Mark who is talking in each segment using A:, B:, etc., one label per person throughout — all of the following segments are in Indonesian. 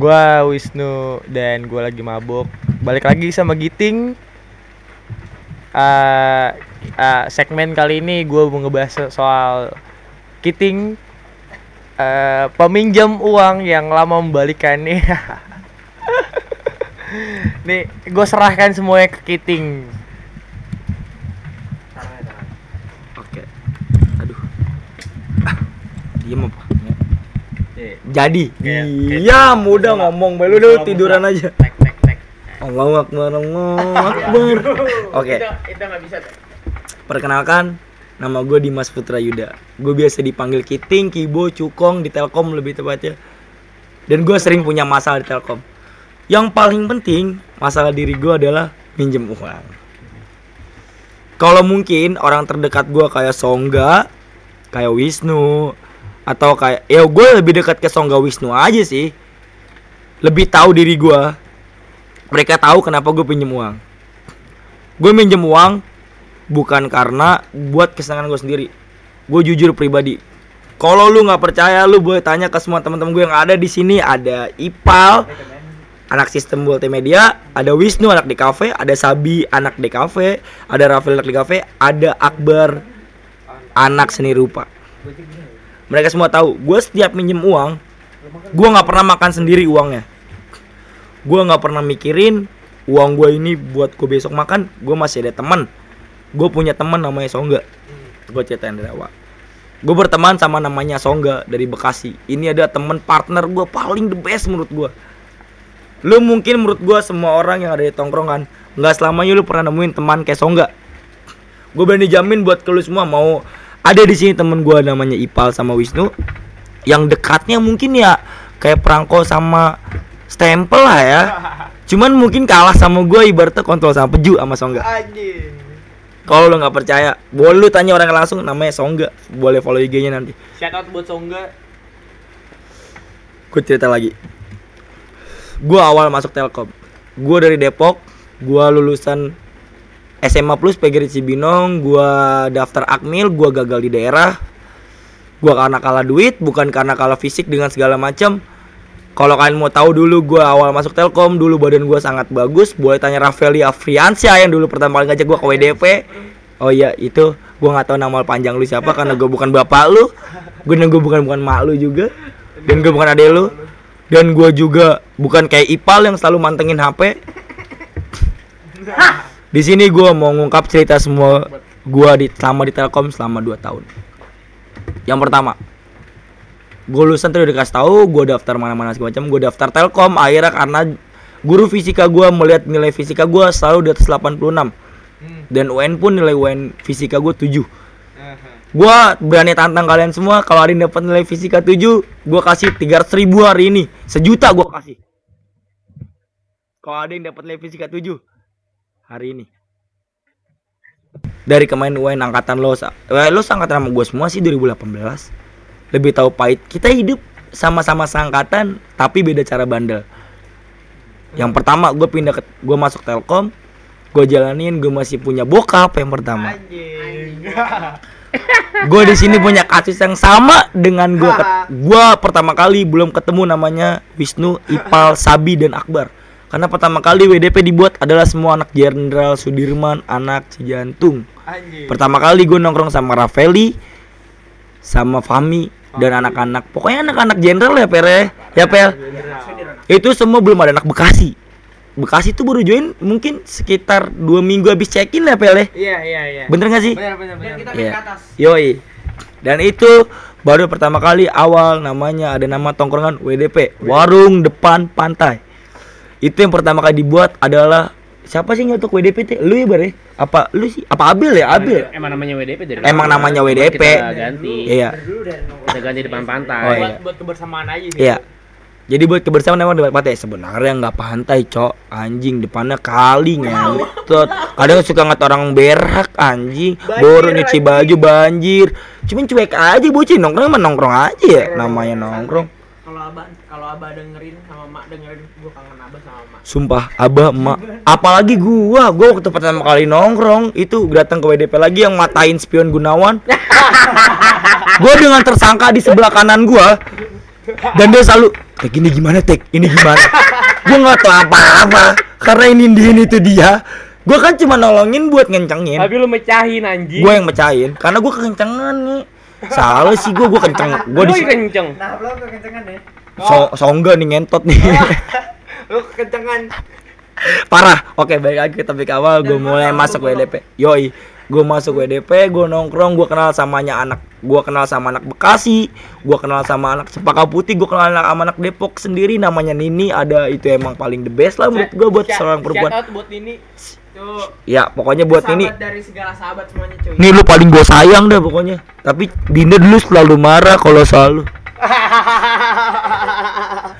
A: Gua Wisnu dan gua lagi mabuk. Balik lagi sama Giting. Eh eh, segmen kali ini gua mau ngebahas soal Giting eh peminjam uang yang lama membalikannya. Nih, gue serahkan semuanya ke Kiting.
B: Oke. Aduh. Ah, Diem apa? Jadi,
A: Kayak- kayak-
B: diam udah ngomong bae lu tiduran aja.
A: Tek tek tek.
B: Allahu akbar, Allahu akbar. Oke,
A: Itu itu nggak bisa. tuh.
B: perkenalkan nama gue Dimas Putra Yuda. Gue biasa dipanggil Kiting, Kibo, Cukong di Telkom lebih tepatnya. Dan gue sering punya masalah di Telkom. Yang paling penting masalah diri gue adalah minjem uang. Kalau mungkin orang terdekat gue kayak Songga, kayak Wisnu, atau kayak ya gue lebih dekat ke Songga Wisnu aja sih. Lebih tahu diri gue. Mereka tahu kenapa gue pinjem uang. Gue minjem uang bukan karena buat kesenangan gue sendiri. Gue jujur pribadi. Kalau lu nggak percaya, lu boleh tanya ke semua teman-teman gue yang ada di sini. Ada Ipal, anak sistem multimedia, ada Wisnu anak di kafe, ada Sabi anak di kafe, ada Rafael anak di kafe, ada Akbar anak seni rupa. Mereka semua tahu, gue setiap minjem uang, gue nggak pernah makan sendiri uangnya. Gue nggak pernah mikirin uang gue ini buat gue besok makan. Gue masih ada teman. Gue punya teman namanya Songga. Gue ceritain dari awal. Gue berteman sama namanya Songga dari Bekasi. Ini ada teman partner gue paling the best menurut gue. Lu mungkin menurut gua semua orang yang ada di tongkrongan nggak selamanya lu pernah nemuin teman kayak Songga. Gue berani jamin buat ke lu semua mau ada di sini temen gua namanya Ipal sama Wisnu yang dekatnya mungkin ya kayak perangko sama stempel lah ya. Cuman mungkin kalah sama gua ibaratnya kontrol sama peju sama Songga. Kalau lu nggak percaya, boleh lu tanya orang langsung namanya Songga. Boleh follow IG-nya nanti.
A: Shout out buat Songga.
B: Gue cerita lagi. Gue awal masuk Telkom. Gue dari Depok. Gue lulusan SMA Plus PGRI Cibinong. Gue daftar Akmil. Gue gagal di daerah. Gue karena kalah duit, bukan karena kalah fisik dengan segala macam. Kalau kalian mau tahu dulu gue awal masuk Telkom, dulu badan gue sangat bagus. Boleh tanya Rafaeli Afriansyah yang dulu pertama kali ngajak gue ke WDP. Oh iya itu gue nggak tahu nama panjang lu siapa karena gue bukan bapak lu. Gue gue bukan bukan mak lu juga. Dan gue bukan adek lu. Dan gue juga bukan kayak Ipal yang selalu mantengin HP. Di sini gue mau ngungkap cerita semua gue di selama di Telkom selama 2 tahun. Yang pertama, gue lulusan tuh udah dikasih tahu, gue daftar mana-mana segala macam, gue daftar Telkom akhirnya karena guru fisika gue melihat nilai fisika gue selalu di atas 86 dan UN pun nilai UN fisika gue 7 Gua berani tantang kalian semua kalau ada yang dapat nilai fisika 7, gua kasih 300 ribu hari ini. Sejuta gua kasih. Kalau ada yang dapat nilai fisika 7 hari ini. Dari kemarin UN angkatan lo, eh, lo angkatan sama gua semua sih 2018. Lebih tahu pahit. Kita hidup sama-sama seangkatan tapi beda cara bandel. Yang pertama gue pindah ke gue masuk Telkom, gue jalanin gue masih punya bokap yang pertama.
A: Anjing.
B: gue di sini punya kasus yang sama dengan gue gue pertama kali belum ketemu namanya Wisnu Ipal Sabi dan Akbar karena pertama kali WDP dibuat adalah semua anak Jenderal Sudirman anak Cijantung
A: Anjing.
B: pertama kali gue nongkrong sama Rafaeli sama Fami dan anak-anak pokoknya anak-anak Jenderal ya Pere ya Pel itu semua belum ada anak Bekasi Bekasi tuh baru join mungkin sekitar dua minggu habis check in ya Pel ya
A: Iya iya iya.
B: bener gak sih
A: Benar benar benar. Kita
B: Iya. Yoi. Dan itu baru pertama kali awal namanya ada nama tongkrongan WDP, Warung Depan Pantai. Itu yang pertama kali dibuat adalah siapa sih nyetok WDP teh? Lu ya bare? Apa lu sih? Apa Abil ya? Abil.
C: Emang namanya WDP dari
B: Emang
C: lama.
B: namanya WDP.
C: Kita ganti.
B: Iya.
C: Kita ganti depan pantai.
B: Oh, iya.
A: Buat buat kebersamaan aja sih.
B: Iya. Jadi buat kebersamaan emang depan pantai sebenarnya nggak pantai, Cok. Anjing depannya kali ngentot. Kadang suka ngat orang berak anjing, baru nyuci baju banjir. Cuman cuek aja bocah nongkrong emang nongkrong aja ya namanya nongkrong.
A: Kalau abah kalau abah dengerin sama mak dengerin gua kangen abah sama mak.
B: Sumpah, abah, emak, apalagi gua, gua waktu pertama kali nongkrong itu datang ke WDP lagi yang matain spion Gunawan. gua dengan tersangka di sebelah kanan gua dan dia selalu tek ini gimana tek ini gimana gue nggak tahu apa-apa karena ini ini itu dia gue kan cuma nolongin buat ngencengin
C: Tapi lu mecahin anjing.
B: gue yang mecahin karena gue kekencengan nih salah sih gue gue kenceng gue di
C: kenceng.
D: Nah, belum kekencengan nih.
B: So, so enggak nih ngentot nih.
D: Lu kekencengan.
B: parah. Oke baik lagi ke topik awal. Gue mulai masuk WDP yoi. Gue masuk WDP gue nongkrong gue kenal samanya anak gue kenal sama anak Bekasi gue kenal sama anak Cepaka Putih gue kenal anak sama anak Depok sendiri. Namanya Nini ada itu emang paling the best lah menurut gue buat seorang perempuan.
D: buat ini. Tuh.
B: ya pokoknya buat Nini.
D: dari segala sahabat semuanya cuy.
B: Nih lu paling gue sayang dah pokoknya. Tapi Dinda dulu selalu marah kalau selalu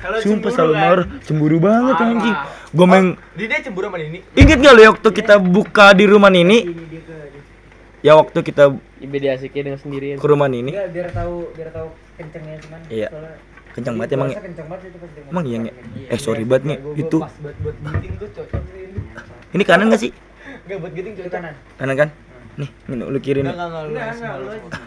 D: Kalau
B: Sumpah selalu
D: kan.
B: marah Cemburu banget
D: Parah.
B: anjing Gue main
D: Dia dia cemburu sama ini.
B: Ingat gak lu ya waktu kita buka di rumah Nini
D: Ini.
B: Ya waktu kita
C: Ibe dia asiknya dengan sendirian.
B: ke rumah Nini
D: Enggak biar tahu biar tahu kencengnya cuman.
B: Iya.
D: soalnya-
B: Kencang banget emang ya
D: dia
B: Emang iya
D: ngomong.
B: nggak?
D: Iya,
B: Eh, sorry banget nih, itu.
D: pas buat buat giting tuh cocok sih ini.
B: Ini kanan gak sih?
D: Enggak buat giting kanan.
B: Kanan kan? Nih, ini lu kirim
D: Enggak enggak enggak enggak.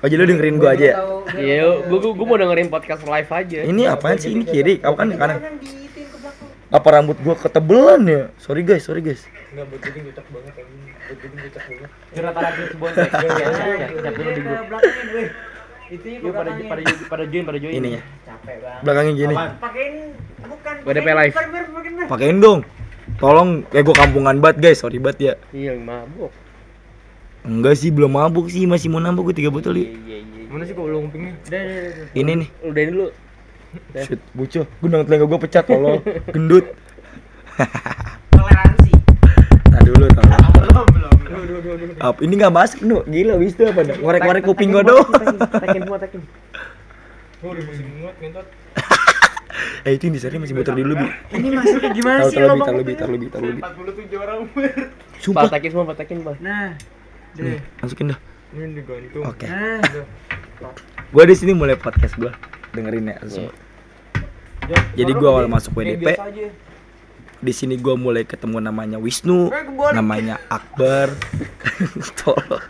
B: Oh jadi lu dengerin gua aja ya?
C: Iya, yuk, gua, gua, gua mau dengerin podcast live aja.
B: Ini apaan sih? Ini kiri, apa kan kanan? Apa rambut gua ketebelan ya? Sorry guys, sorry guys
D: Enggak buat giting cocok banget yang ini. Buat giting cocok banget.
C: Curhat lagi sebuah tek. Siap dulu di grup.
D: belakangin gue. Itu ya
C: pada pada join, pada join, pada join.
B: Ini ya,
D: capek banget.
B: belakangnya gini
D: Pakein bukan.
C: WDP
D: pakein,
C: live.
D: pakein,
B: dong Tolong, kayak gua kampungan banget guys, sorry banget ya
C: Iya, mabuk.
B: Enggak sih, belum mabuk sih, masih mau nambah gue 3 botol
C: Iya,
B: ya.
C: iya, iya.
D: Mana sih kok belum ngupingnya? Udah, udah, udah.
B: Ini nih,
C: Udahin dulu.
B: shit, bocah, gue nang telinga gue pecah tolong, gendut.
D: Toleransi.
B: Nah dulu tolong.
D: Belum, belum,
B: ini nggak masuk nu, gila wis tuh apa? Ngorek-ngorek kuping gue doang.
C: Tekin semua, tekin.
D: Oh, udah musim muat ngentot.
B: Eh itu yang disari masih muter dulu bi.
D: Ini masuknya gimana sih
B: taruh lebih,
D: lubang
B: taruh lebih,
D: kupingnya?
B: taruh lebih, taruh lebih.
D: 47 orang.
B: Sumpah.
C: Pak, tekin semua, Pak, tekin, Pak.
D: Nah,
B: Nih, masukin dah.
D: Ini digantung.
B: Oke.
D: Nah,
B: Gue di sini mulai podcast gue. Dengerin ya semua. Jadi gua awal masuk WDP. Di sini gue mulai ketemu namanya Wisnu, namanya Akbar. Tolong.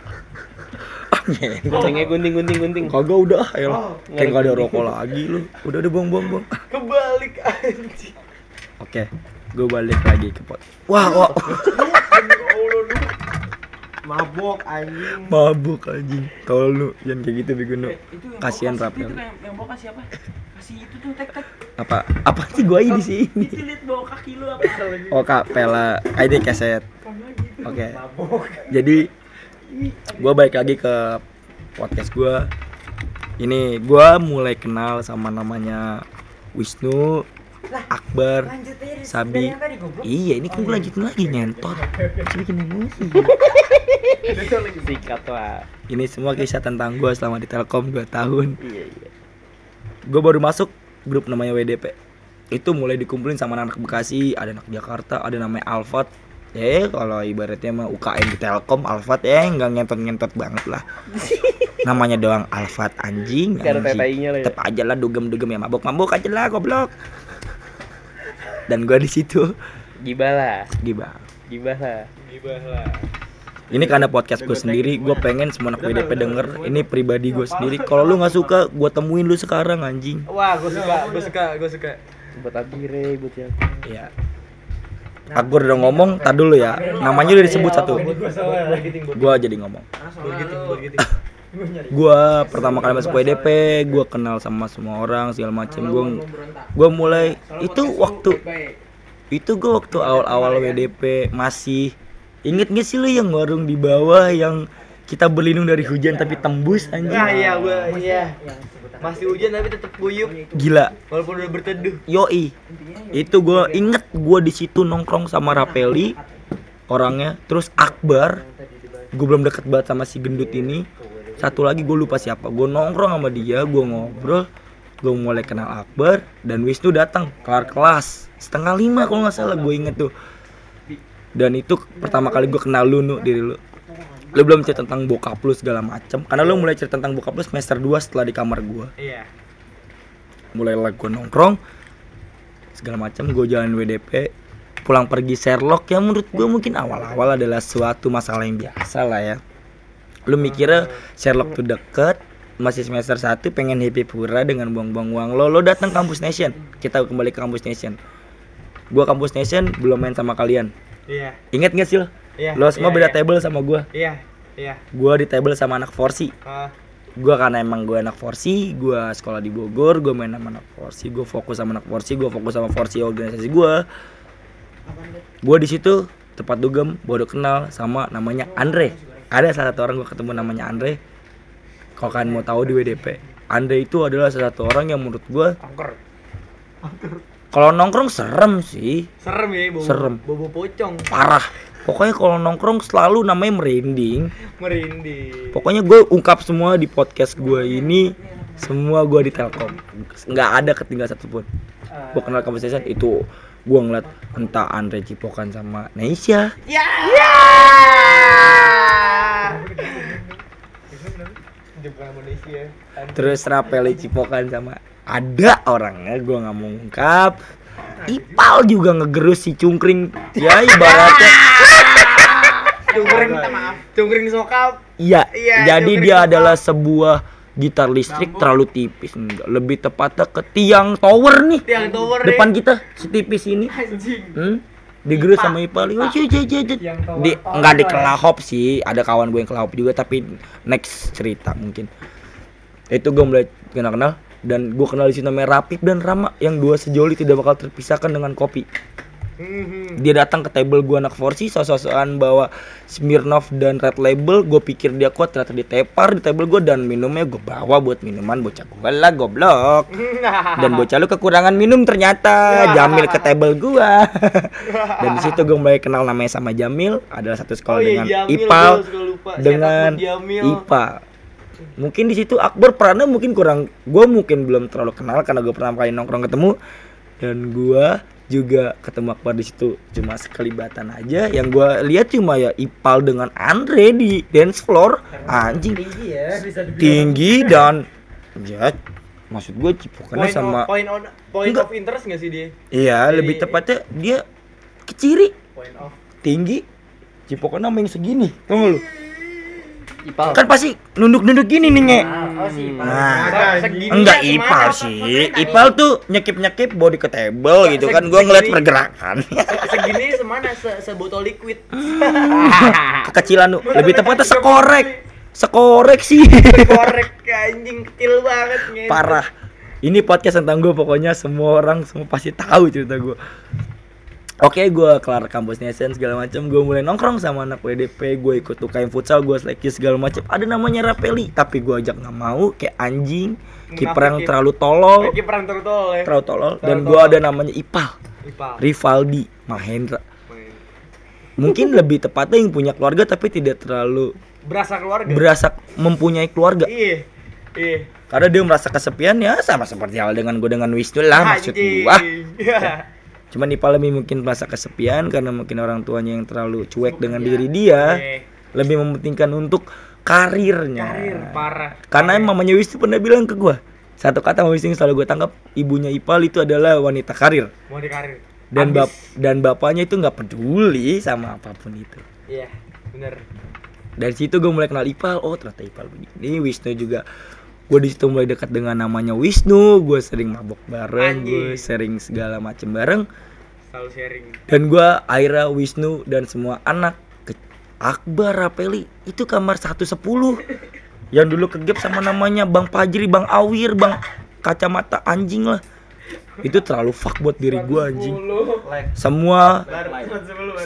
C: Guntingnya gunting, gunting, gunting.
B: Kagak udah, ya
D: Oh,
B: Kayak gak ada rokok lagi lu. Udah udah buang buang buang.
D: Kebalik anjing.
B: Oke, gue balik lagi ke pot. Wah, wah.
D: Mabok anjing.
B: Mabuk anjing. Kalau lu jangan kayak gitu bikin lu.
D: Yang
B: Kasihan Rap ya.
D: Itu yang, yang bawa kasih apa? Kasih itu tuh tek tek.
B: Apa? Apa sih gua ini di sini?
D: Itu lihat bawa kaki lu apa?
B: Oh, Kak Pela ID keset. Oke.
D: Mabok.
B: Jadi gua balik lagi ke podcast gua. Ini gua mulai kenal sama namanya Wisnu, Akbar,
D: aja dari
B: Sabi. Iya, ini kan gue lanjutin lagi nyentot. Masih bikin emosi.
C: Sikat lah.
B: Ini semua kisah tentang gue selama di Telkom 2 tahun.
C: Iya, iya.
B: Gue baru masuk grup namanya WDP. Itu mulai dikumpulin sama anak Bekasi, ada anak Jakarta, ada namanya Alfat. Eh, kalau ibaratnya mah UKM di Telkom, Alfat eh nggak ngentot-ngentot banget lah. Namanya doang Alfat anjing. Anjing.
C: Lah ya.
B: Tetep aja lah dugem-dugem ya mabok-mabok aja lah goblok. Dan gue di situ
C: Gibah lah.
B: gibah.
C: Gibah lah.
D: Gibah lah.
B: Ini karena podcast gue sendiri, gue pengen semua anak WDP denger. Ini pribadi gue sendiri. Kalau lu nggak suka, gue temuin lu sekarang anjing.
D: Wah, gue suka, gue suka, gue suka.
C: Buat Abire, buat siapa?
B: Iya. Akbar udah ngomong, tak dulu ya. Namanya udah disebut satu.
D: Gue salah. Buat giting, buat
B: Gue jadi ngomong. Gue pertama kali masuk WDP, gue kenal sama semua orang segala macem. Gue gue mulai itu waktu itu gue waktu awal-awal WDP masih. Inget gak sih lu yang warung di bawah yang kita berlindung dari hujan tapi tembus anjing?
D: Ah iya, gue iya. Masih hujan tapi tetap guyup.
B: Gila.
D: Walaupun udah berteduh.
B: Yoi. Itu gue inget gue di situ nongkrong sama Rapeli orangnya, terus Akbar. Gue belum deket banget sama si gendut ini. Satu lagi gue lupa siapa. Gue nongkrong sama dia, gue ngobrol. Gue mulai kenal Akbar dan Wisnu datang kelar kelas setengah lima kalau nggak salah gue inget tuh. Dan itu pertama kali gue kenal lu nu diri lu. Lu belum cerita tentang bokap lu segala macem Karena lu mulai cerita tentang bokap lu semester 2 setelah di kamar gue
D: Iya.
B: mulailah gue nongkrong segala macam gue jalan WDP pulang pergi Sherlock ya menurut gue mungkin awal-awal adalah suatu masalah yang biasa lah ya lu mikirnya Sherlock tuh deket masih semester 1 pengen happy pura dengan buang-buang uang lo lo datang kampus nation kita kembali ke kampus nation gua kampus nation belum main sama kalian
D: Iya.
B: inget gak sih lo
D: Iya.
B: lo semua
D: iya,
B: beda
D: iya.
B: table sama gua
D: Iya. Iya.
B: gua di table sama anak forsi
D: Ah,
B: gua karena emang gua anak forsi gua sekolah di Bogor gua main sama anak forsi gua fokus sama anak forsi gua fokus sama forsi organisasi gua gua di situ tepat dugem baru kenal sama namanya Andre ada salah satu orang gua ketemu namanya Andre kalau kalian mau tahu di WDP Andre itu adalah salah satu orang yang menurut
D: angker.
B: kalau nongkrong serem sih
D: Serem ya, bobo.
B: Serem.
D: Bobo pocong.
B: parah pokoknya kalau nongkrong selalu namanya merinding
D: Merinding.
B: Pokoknya gue ungkap semua di podcast gue ini semua gue di Telkom nggak ada ketinggalan satupun gue kenal kamu itu gue ngeliat entah Andre Cipokan sama Neisha
D: Ya. Indonesia.
B: terus Rapeli Cipokan sama ada orangnya gue nggak mau ungkap Ipal juga ngegerus si cungkring ya ibaratnya
D: Cungkring maaf. Cungkring sokap.
B: iya
D: Iya,
B: jadi
D: cungkring
B: dia
D: sokap.
B: adalah sebuah gitar listrik terlalu tipis enggak lebih tepatnya ke tiang tower nih
D: Tiang tower
B: depan kita setipis ini
D: Anjing.
B: Hmm? Digerus sama Ipal. Oh, cie, cie, cie, cie. Di enggak di kelahop sih. Ada kawan gue yang kelahop juga tapi next cerita mungkin. Itu gue mulai kenal-kenal dan gue kenal di sini namanya Rapip dan Rama yang dua sejoli tidak bakal terpisahkan dengan kopi.
D: Mhm.
B: Dia datang ke table gue anak forsi sosok-sosokan bawa Smirnoff dan Red Label. Gue pikir dia kuat ternyata ditepar di table gue dan minumnya gue bawa buat minuman bocah gue lah goblok. dan bocah lu kekurangan minum ternyata Jamil ke table gua dan di situ gue mulai kenal namanya sama Jamil adalah satu sekolah
D: Oh iya,
B: dengan
D: Jamil,
B: Ipal
D: gua
B: dengan
D: out buat Jamil.
B: Ipa mungkin di situ Akbar perannya mungkin kurang gue mungkin belum terlalu kenal karena gue pertama kali nongkrong ketemu dan gua juga ketemu Akbar di situ. Cuma sekelibatan aja. Yang gua lihat cuma ya Ipal dengan Andre di dance floor. Anjing.
D: Tinggi ya, bisa
B: tinggi dan ya maksud gue cipokannya
D: Point
B: sama
D: of, point on point
B: Enggak.
D: of interest gak sih dia?
B: Iya,
D: Jadi-
B: lebih tepatnya dia keciri,
D: Point of
B: tinggi, cipokan sama yang segini, tau gak lu?
C: Ipal.
B: Kan pasti nunduk-nunduk gini nih nge.
D: Oh sih,
B: Nah, enggak
D: ya,
B: ipal sih, ipal tuh nyekip-nyekip body ke table gitu kan, gua ngeliat pergerakan.
D: Se- segini semana se sebotol liquid.
B: Kekecilan lu, lebih tepatnya sekorek, sekorek sih.
D: Korek anjing kecil banget ngentot.
B: Parah. Ini podcast tentang gue pokoknya semua orang semua pasti tahu cerita gue. Oke, gue kelar kampus nation segala macam, gue mulai nongkrong sama anak WDP, gue ikut UKM futsal, gue seleksi segala macam. Ada namanya Rapeli, tapi gue ajak nggak mau, kayak anjing, kiper yang
D: Munafikin.
B: terlalu tolol,
D: Kayak perang tertol ya.
B: terlalu tolol. Dan
D: Terlalu
B: gue
D: tolol.
B: ada namanya Ipal,
D: Ipal.
B: Rivaldi, Mahendra. Mungkin lebih tepatnya yang punya keluarga tapi tidak terlalu
D: Berasa keluarga.
B: berasa mempunyai keluarga.
D: Iya. Iya.
B: Karena dia merasa kesepian ya sama seperti hal dengan gue dengan Wisnu lah maksud
D: Anjing.
B: gua. Cuman Ipa lebih mungkin merasa kesepian karena mungkin orang tuanya yang terlalu cuek dengan diri dia,
D: Iya.
B: lebih mementingkan untuk karirnya.
D: Karir parah.
B: Karena
D: Parah.
B: mamanya Wisnu pernah bilang ke gua, satu kata Mama Wisnu yang selalu gue tangkap, ibunya Ipal itu adalah wanita karir
D: mau di karir.
B: dan bap dan bapaknya itu nggak peduli sama apa pun itu.
D: Iya, bener.
B: Dari situ gue mulai kenal Ipal, oh ternyata Ipal begini, Wisnu juga gue di situ mulai dekat dengan namanya Wisnu, gue sering mabok bareng, gue sering segala macem bareng.
D: Selalu sharing.
B: dan gua Aira Wisnu dan semua anak ke Akbar Rapeli itu kamar 110 yang dulu kegep sama namanya Bang Pajri Bang Awir Bang kacamata anjing lah. Itu terlalu fuck buat diri gua anjing. semua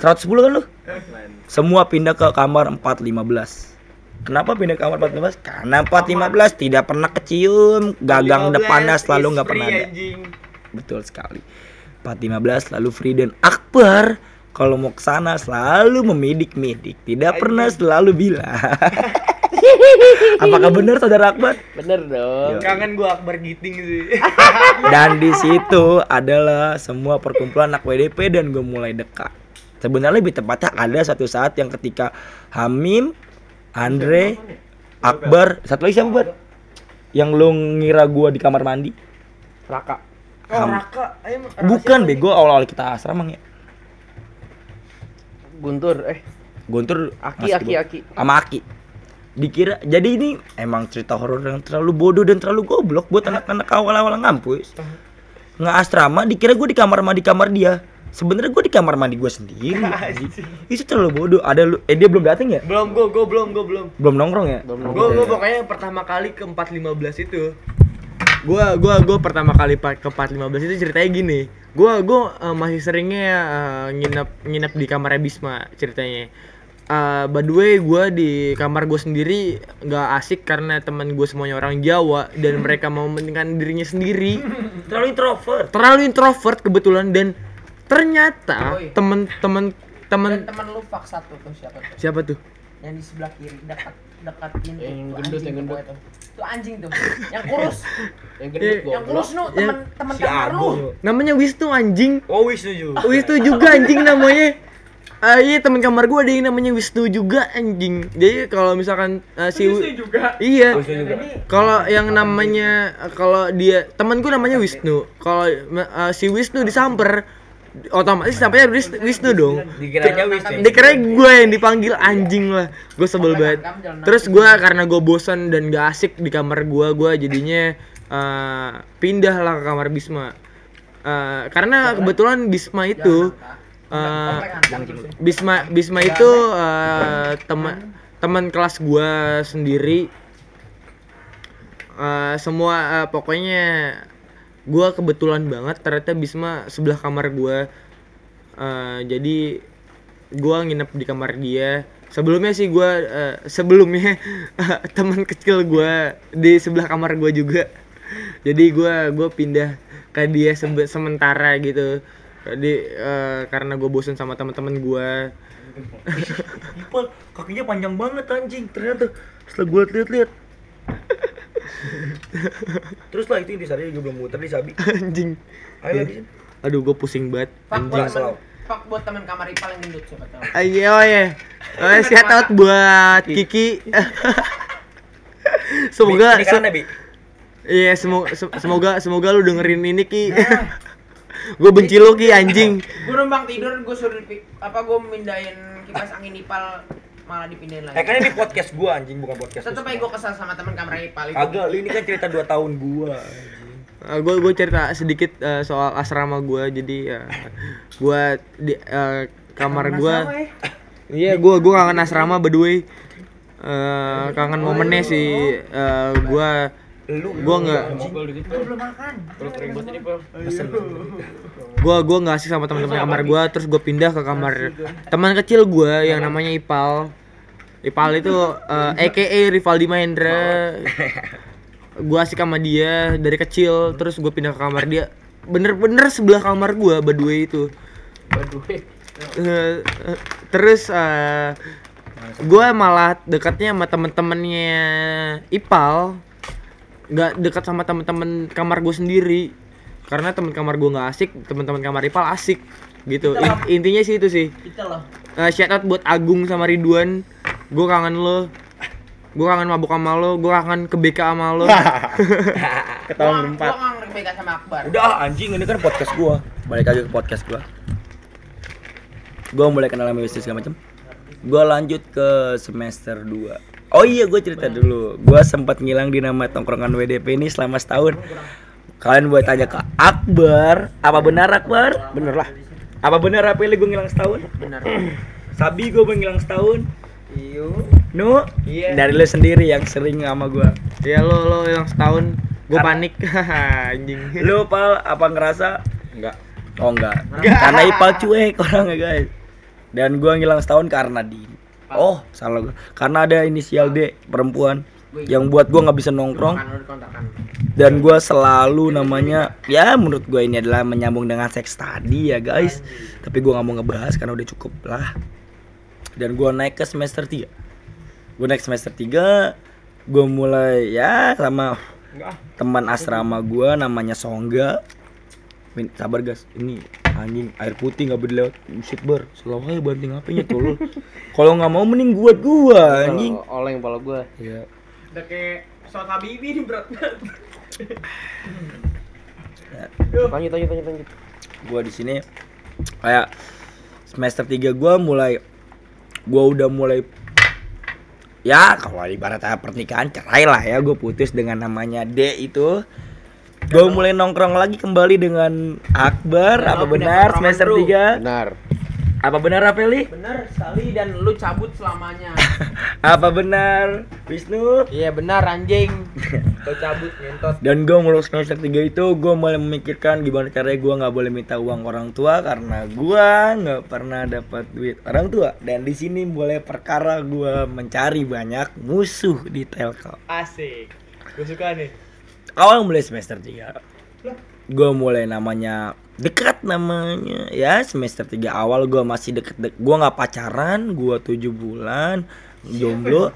B: 110 kan lu? Semua pindah ke kamar 415 Kenapa pindah ke kamar 415? Karena 415 tidak pernah kecium, gagang
D: 15
B: depannya selalu nggak pernah ada.
D: Anjing.
B: Betul sekali. 415 selalu free dan Akbar kalau mau ke sana selalu memidik-midik, tidak pernah selalu bilang. Apakah benar saudara Akbar?
C: Bener dong.
D: Kangen gua Akbar Giting sih.
B: Dan di situ adalah semua perkumpulan anak WDP dan gue mulai dekat. Sebenarnya lebih tepatnya ada satu saat yang ketika Hamim, Andre, Akbar, satu lagi siapa Bar? Yang lu ngira gua di kamar mandi?
C: Raka.
D: Oh,
B: Ham-
D: Raka. Ayo, Raka
B: Bukan bego awal-awal kita asrama ya.
C: Guntur. Eh.
B: Guntur
C: Aki, Aki,
B: bawah.
C: Aki.
B: sama Aki. dikira jadi ini emang cerita horor yang terlalu bodoh dan terlalu goblok buat anak-anak awal-awal ngampus nggak asrama dikira gue di kamar mandi kamar dia sebenarnya gue di kamar mandi gue sendiri itu terlalu bodoh ada lu eh dia belum datang ya
D: Belum, gua, gua belum, gua belum.
B: belum nongkrong ya
C: Belum
D: Gua, gua pokoknya pertama kali ke 415 itu. Gua gua gua pertama kali ke 415 itu ceritanya gini. Gua gua eh, masih seringnya eh, nginep nginep di kamarnya Bisma ceritanya. Eh, by the way, gue di kamar gue sendiri nggak asik karena teman gue semuanya orang Jawa dan mereka mau mementingkan dirinya sendiri.
B: terlalu introvert
D: Terlalu introvert kebetulan dan ternyata
E: Oi.
D: temen-temen temen
E: Dan teman lu fak satu tuh siapa tuh?
D: siapa tuh?
E: Yang di sebelah kiri dekat dekat pintu.
C: Yang
E: Tuh
C: gendut,
E: anjing
C: yang gendut.
E: pokoknya tuh. Anjing tuh. Yang kurus.
C: Yang gendut
D: Iya,
E: yang kurus nu
D: Yang-
E: teman teman
B: si
E: kamar lu.
D: Namanya Wisnu anjing.
B: oh Wisnu juga
D: Wisnu juga anjing namanya. Ah iya teman kamar gue ada yang namanya Wisnu juga anjing. Jadi kalau misalkan eh, si
E: juga.
D: Iya.
B: Wisnu juga
D: Kalau yang namanya kalau dia teman gue namanya Wisnu. Kalau eh, si Wisnu disamper otomatis sampainya Wis- Wisnu dong.
B: dikiranya Wisnu.
D: Dikira gue yang dipanggil anjing lah. Gue sebel banget. Terus gue karena gue bosan dan gak asik di kamar gue, gue jadinya eh, pindah lah ke kamar Bisma. Eh, karena kebetulan Bisma itu eh, Bisma Bisma itu eh, teman teman kelas gua sendiri. Eh, semua eh, pokoknya gua kebetulan banget ternyata Bisma sebelah kamar gua. Eh, jadi gua nginep di kamar dia. Sebelumnya sih gua eh, sebelumnya teman kecil gua di sebelah kamar gua juga. Jadi gua gua pindah ke dia sebe- sementara gitu. Jadi eh, karena gue bosen sama teman-teman gue
B: kakinya panjang banget anjing. Ternyata setelah gue lihat-lihat terus lah itu intisari juga belum muter di sabi.
D: Anjing.
B: Ayo lagi
D: aduh gue pusing banget.
B: Anjing.
E: Fak buat teman kamar Ipal yang gendut siapa tahu.
D: ayo ya oh, shout out buat Kiki. Semoga
B: ini karena bi.
D: Iya semoga se- semoga semoga lu dengerin ini Ki. Gue benci lu Ki anjing.
E: Gue numpang tidur gue suruh apa gue mindahin kipas angin Ipal malah dipindahin
B: eh
E: lagi.
B: kan ini podcast gua anjing bukan podcast
E: Tetep aja gue kesal sama teman kamar Ipal itu.
B: kagak lu ini kan cerita 2 tahun gua
D: gue gue cerita sedikit eh, soal asrama gue jadi uh, gue di eh, kamar gue iya gue gue kangen asrama by the way. Eh, kangen momennya sih eh, gue
B: lu
D: gue nggak
E: belum makan.
D: gue gue nggak asik sama teman-teman kamar gue terus gue pindah ke kamar teman kecil gue yang namanya Ipal. Ipal itu eh AKA Rivaldi Mahendra. Gue asik sama dia dari kecil terus gue pindah ke kamar dia. Bener-bener sebelah kamar the way itu. Eh, eh, terus eh gue malah dekatnya sama temen-temennya Ipal nggak dekat sama temen-temen kamar gue sendiri. Karena temen kamar gue nggak asik temen-temen kamar Ipal asik gitu. In- intinya sih itu sih.
E: Itu loh.
D: Eh, shout out buat Agung sama Ridwan. Gue kangen lo. Gue kangen mabuk sama lo. Gue kangen ke BK sama lo.
E: Sama Akbar.
B: udah ah, anjing ini kan podcast gua. Balik lagi ke podcast gua. Gua mulai kenal sama Wisnu segala macam gua lanjut ke semester 2 oh iya gua cerita dulu. Gua sempat ngilang di nama tongkrongan WDP ini selama setahun. Kalian boleh tanya ke Akbar. Apa benar Akbar? Bener lah. Apa benar apa gue ngilang setahun?
E: Benar.
B: Sabi gue ngilang setahun.
D: Iyo
B: Nu? Dari lu sendiri yang sering sama gua.
D: Ya lo lo yang setahun. Gue panik. Anjing.
B: Lu pal apa ngerasa?
C: Enggak.
B: Oh enggak. Karena Ipal cuek orangnya guys. Dan gua ngilang setahun karena di Oh, salah gua. Karena ada inisial D perempuan. Yang buat gua nggak bisa nongkrong. Dan gua selalu namanya ya menurut gua ini adalah menyambung dengan seks tadi ya guys. Tapi gua nggak mau ngebahas karena udah cukup lah. Dan gua naik ke semester 3. Gua naik semester 3 gua mulai ya sama teman asrama gua namanya Songga. Sabar guys. Ini anjing air putih nggak boleh lewat buset bar selalu aja banting HP-nya tolol kalau nggak mau mending buat gua anjing
C: Oleng kepala gua.
B: ya
E: Udah kayak pesawat Habibie ini berat banget.
C: Lanjut lanjut lanjut lanjut.
B: gua di sini kayak semester 3 gua mulai gua udah mulai ya kalau ibaratnya pernikahan cerai lah ya gue putus dengan namanya D itu gue mulai nongkrong lagi kembali dengan Akbar apa benar semester 3
C: Benar.
B: apa benar Rapeli
E: Bener sekali dan lu cabut selamanya.
B: apa benar Wisnu
E: Iya benar anjing. Lu cabut ngentot.
B: dan gue mulai semester 3 itu gue mulai memikirkan gimana caranya gue nggak boleh minta uang orang tua karena gue nggak pernah dapat duit orang tua dan di sini mulai perkara gue mencari banyak musuh di Telkom
A: Asik. Gue suka nih.
B: Awal mulai semester 3 gue mulai namanya dekat namanya. Ya semester 3 awal gue masih deket, dek gue nggak pacaran gue tujuh bulan. Jomblo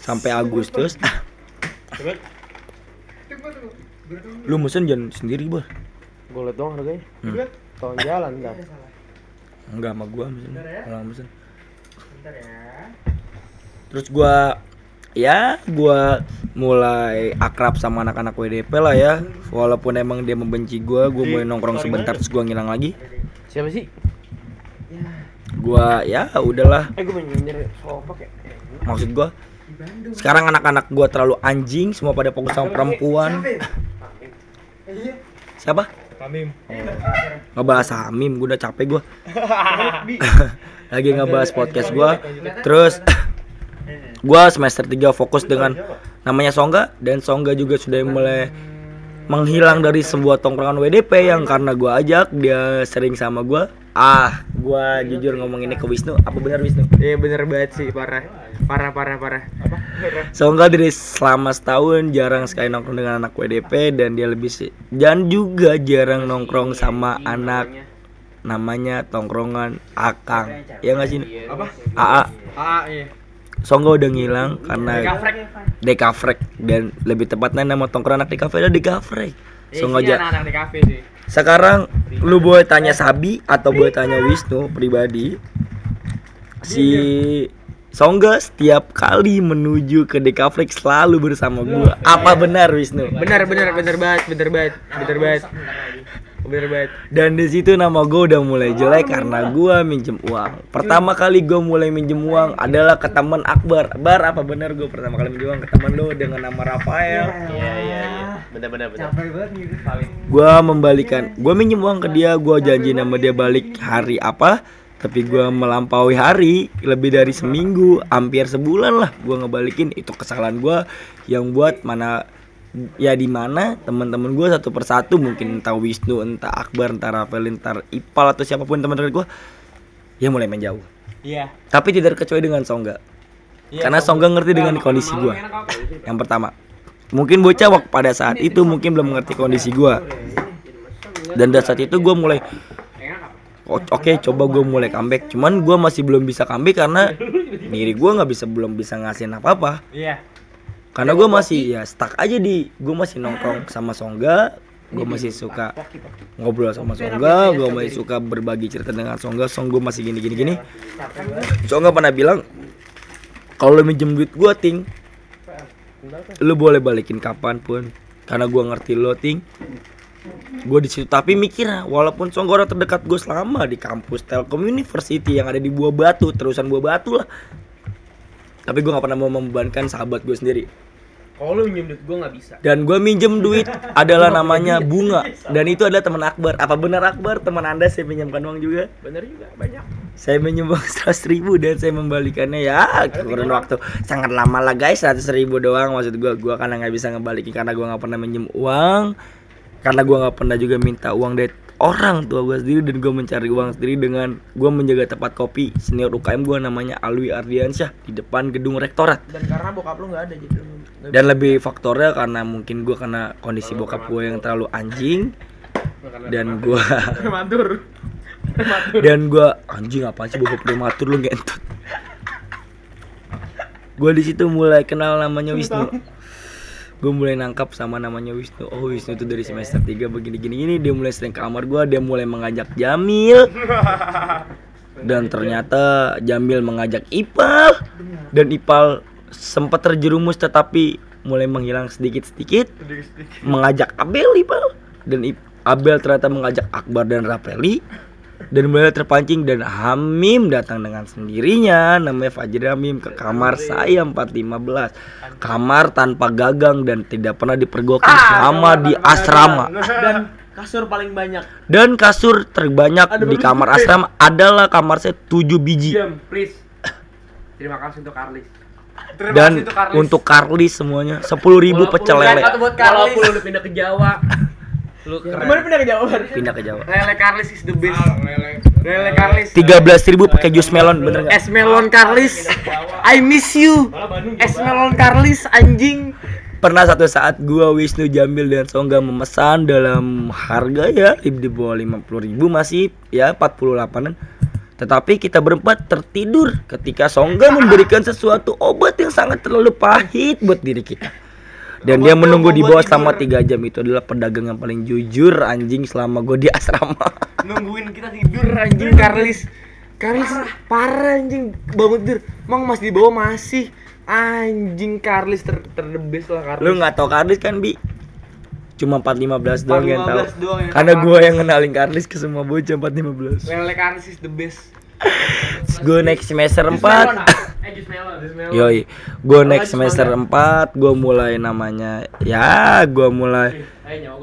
B: sampai Agustus. lu mesen jangan sendiri bah
C: Gue liat doang harganya.
B: Hmm.
C: Tolong jalan dah.
B: enggak sama gua mesen orang mesen terus gua ya gua mulai akrab sama anak-anak WDP lah ya. Walaupun emang dia membenci gua gua mulai nongkrong sebentar terus gua ngilang lagi.
C: Siapa sih?
B: gua ya udahlah.
C: Eh gue kayak.
B: maksud gua sekarang anak-anak gua terlalu anjing semua pada fokus sama perempuan. Siapa?
A: Kamim.
B: ngebahas Hamim gua udah capek gua. Lagi ngebahas podcast gua. Terus gua semester 3 fokus dengan namanya Songga dan Songga juga sudah mulai menghilang dari sebuah tongkrongan WDP yang karena gua ajak dia sering sama gua. Ah gua jujur ngomong ini ke Wisnu apa benar Wisnu?
D: Iya bener banget sih parah. Parah parah parah.
B: Songga dari selama setahun jarang sekali nongkrong dengan anak WDP dan dia lebih sih dan juga jarang nongkrong sama anak namanya tongkrongan Akang. Ya nggak sih
D: Apa?
B: AA
D: Ah iya.
B: Songga udah ngilang karena Dekafrek dan lebih tepatnya nama tongkrongan anak Dekafrek adalah Dekafrek Songga
D: Iya,
B: ja-
D: anak-anak di kafe sih.
B: sekarang lu boleh tanya Sabi atau boleh tanya Wisnu pribadi. Si Songga setiap kali menuju ke Dekafrek selalu bersama gua. Apa benar Wisnu?
D: Bener bener bener banget bener banget bener banget. Bener banget.
B: Dan di situ nama gue udah mulai jelek karena gua minjem uang. Pertama kali gue mulai minjem uang adalah ke teman Akbar. Bar apa benar gue pertama kali minjem uang ke teman lo dengan nama Rafael.
C: Iya iya iya. Benar benar benar.
B: Gua membalikan, gue minjem uang ke dia, gua janji nama dia balik hari apa. Tapi gua melampaui hari lebih dari seminggu, hampir sebulan lah. Gua ngebalikin itu kesalahan gua yang buat mana ya di mana teman-teman gue satu persatu mungkin entah Wisnu entah Akbar entah Rafael entah Ipal atau siapa pun teman-teman gue ya mulai menjauh
D: Iya.
B: tapi tidak terkecuali dengan Songga. Karena Songga ngerti dengan kondisi gue yang pertama mungkin bocah waktu pada saat itu mungkin belum mengerti kondisi gue dan dari saat itu gue mulai "O- oke coba gue mulai comeback. Cuman gue masih belum bisa comeback karena diri gue nggak bisa belum bisa ngasihin apa apa
D: Iya.
B: Karena gue masih ya stuck aja di gue masih nongkrong sama Songga gue masih suka ngobrol sama Songga gue masih suka berbagi cerita dengan Songga Song gue masih gini gini gini. Songga pernah bilang kalau lu minjem duit gue ting lu boleh balikin kapan pun karena gue ngerti lo ting. Gue di situ tapi mikir walaupun Songga orang terdekat gue selama di kampus Telkom University yang ada di Buah Batu terusan Buah Batu lah tapi gue nggak pernah mau membebankan sahabat gue sendiri.
E: Kalau lu minjem duit gua nggak bisa.
B: dan gue minjem duit adalah namanya bunga. Dan itu adalah teman Akbar. Apa benar Akbar? Teman anda saya pinjamkan uang juga.
E: Bener juga banyak.
B: saya minjem uang seratus ribu dan saya membalikannya. Ya kurun waktu. Sangat lama lah guys. Seratus ribu doang maksud gue gue karena nggak bisa ngebalikin karena gue nggak pernah minjem uang. Karena gue nggak pernah juga minta uang dari orang tua gue sendiri dan gue mencari uang sendiri dengan gue menjaga tempat kopi. Senior UKM gue namanya Alwi Ardiansyah di depan gedung rektorat.
E: Dan karena bokap lu nggak ada jadi
B: dan lebih faktornya karena mungkin gue karena kondisi bokap gue yang terlalu anjing. Dan gue
E: prematur.
B: dan gue anjing apa sih bokap prematur lu ngentot gue di situ mulai kenal namanya Wisnu gue mulai nangkap sama namanya Wisnu. Oh Wisnu itu dari semester 3 begini gini gini. Dia mulai sering ke kamar gue dia mulai mengajak Jamil. Dan ternyata Jamil mengajak Ipal dan Ipal sempat terjerumus tetapi mulai menghilang sedikit-sedikit. Mengajak Abel Ipal dan Abel ternyata mengajak Akbar dan Rapeli dan mulai terpancing dan Hamim datang dengan sendirinya namanya Fajri Hamim ke kamar saya 415 kamar tanpa gagang dan tidak pernah dipergoki selama di asrama
C: Dan kasur paling banyak.
B: dan kasur terbanyak di kamar asrama adalah kamar saya 7 biji
E: Diam, please. Terima kasih untuk Carlis. Terima
B: dan
E: kasih untuk Carlis.
B: untuk Carlis semuanya 10.000 pecel lele
C: udah pindah ke Jawa. Lu
E: Gimana pindah ke Jawa?
B: pindah ke Jawa
E: Lele Carlis is the best. Lele Carlis.
B: 13.000 pakai jus melon bener nggak
A: Es melon Carlis. I miss you. Es melon Carlis anjing.
B: pernah satu saat gua Wisnu Jambil dan Songga memesan dalam harga ya di bawah 50.000 masih ya 48an tetapi kita berempat tertidur ketika Songga memberikan sesuatu obat yang sangat terlalu pahit buat diri kita dan dia menunggu di bawah selama tiga jam. Itu adalah pedagang yang paling jujur anjing selama gue di asrama.
A: Nungguin kita tidur anjing. Carlis. Carlis parah. anjing. Bangun tidur. Mang masih di bawah masih. Anjing Carlis ter terdebes lah Carlis.
B: lu nggak tahu Karlis kan bi? Cuma 415 doang yang tahu.
A: 415 doang yang
B: karena gua yang kenalin Karlis ke semua bocah 415
A: Lele Carlis is the best.
B: gue naik semester 4
E: Eh.
B: Yoi, gue naik semester 4 gue mulai namanya ya gue mulai
C: Eh nyawa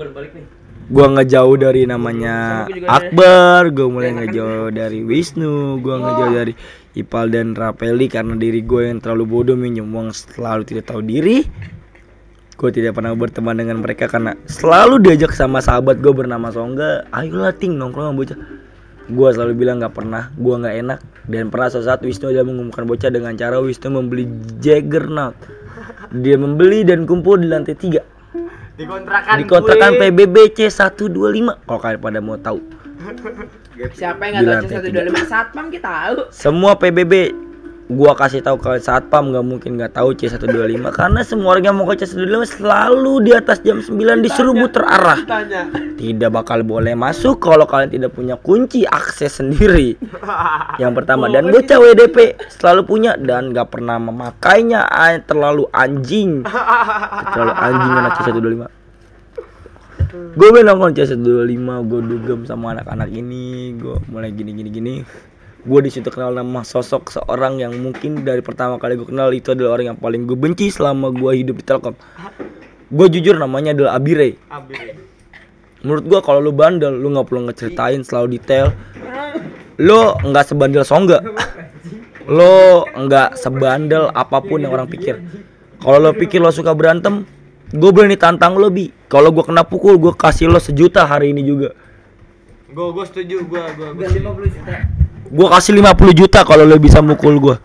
C: gue
B: ngejauh dari namanya Akbar gue mulai ngejauh dari Wisnu gue ngejauh dari Ipal dan Rapeli karena diri gue yang terlalu bodoh minjem uang selalu tidak tahu diri. Gue tidak pernah berteman dengan mereka karena selalu diajak sama sahabat gue bernama Songga. Ayolah ting nongkrong sama bocah gue selalu bilang nggak pernah gue nggak enak. Dan pernah suatu saat Wisnu ada mengumumkan bocah dengan cara Wisnu membeli Jaggernaut dia membeli dan kumpul di lantai tiga.
A: Dikontrakan.
B: di kontrakan PBB C125 kalau kalian pada mau tahu?
E: Siapa
B: Di
E: yang
B: lantai
E: tahu C125 Satpam kita tahu.
B: semua PBB gua kasih tahu kalian satpam nggak mungkin nggak tahu C125 karena semua orang yang mau ke C125 selalu di atas jam 9 disuruh muter arah.
A: Tanya.
B: tidak bakal boleh masuk kalau kalian tidak punya kunci akses sendiri. Yang pertama dan bocah WDP selalu punya dan nggak pernah memakainya. Terlalu anjing. Terlalu anjing anak C125 gue nongkrong C125 gue dugem sama anak-anak ini gue mulai gini gini gini gue di situ kenal nama sosok seorang yang mungkin dari pertama kali gue kenal itu adalah orang yang paling gue benci selama gue hidup di Telkom. Gue jujur namanya adalah Abire. Menurut gua kalau lu bandel lu nggak perlu ngeceritain selalu detail. Lu nggak sebandel songga. Lu nggak sebandel apa pun yang orang pikir. Kalau lo pikir lo suka berantem gue berani tantang lo bi. Kalau gue kena pukul gue kasih lo sejuta hari ini juga.
A: Gue gue setuju gue gue.
E: Udah 50 juta.
B: Gue kasih 50 juta kalau lo bisa mukul gue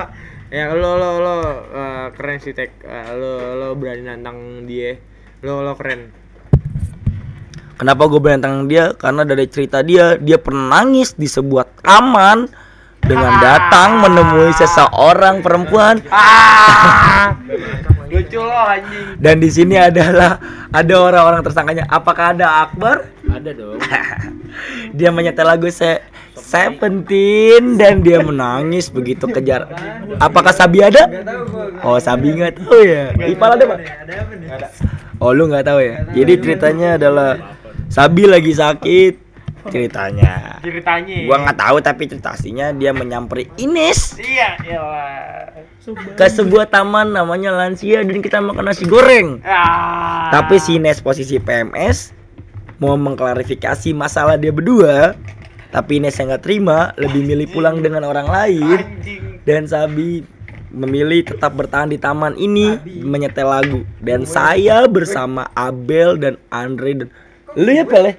A: ya lo lo lo eh, keren sih tek Eh, lo lo berani nantang dia lo lo keren
B: Kenapa gue berantang dia? Karena dari cerita dia, dia pernah nangis di sebuah taman dengan datang menemui seseorang perempuan.
A: lucu lo anjing
B: Dan di sini adalah ada orang-orang tersangkanya. Apakah ada Akbar?
C: Ada dong.
B: Dia menyetel lagu se Seventeen dan dia menangis begitu kejar. Apakah Sabi ada? Oh Sabi nggak tahu ya. Ipal ada pak? Oh lu nggak tahu ya. Jadi ceritanya adalah Sabi lagi sakit ceritanya.
A: ceritanya
B: Gua nggak tahu tapi cerita aslinya dia menyamperi Ines
A: iya iyalah
B: ke sebuah taman namanya Lansia dan kita makan nasi goreng.
A: ah
B: Tapi si Ines posisi PMS mau mengklarifikasi masalah dia berdua. Tapi Ines yang nggak terima lebih milih pulang dengan orang lain.
A: Anjing.
B: Dan Sabi memilih tetap bertahan di taman ini menyetel lagu. Dan saya bersama Abel dan Andre dan lu ya Pele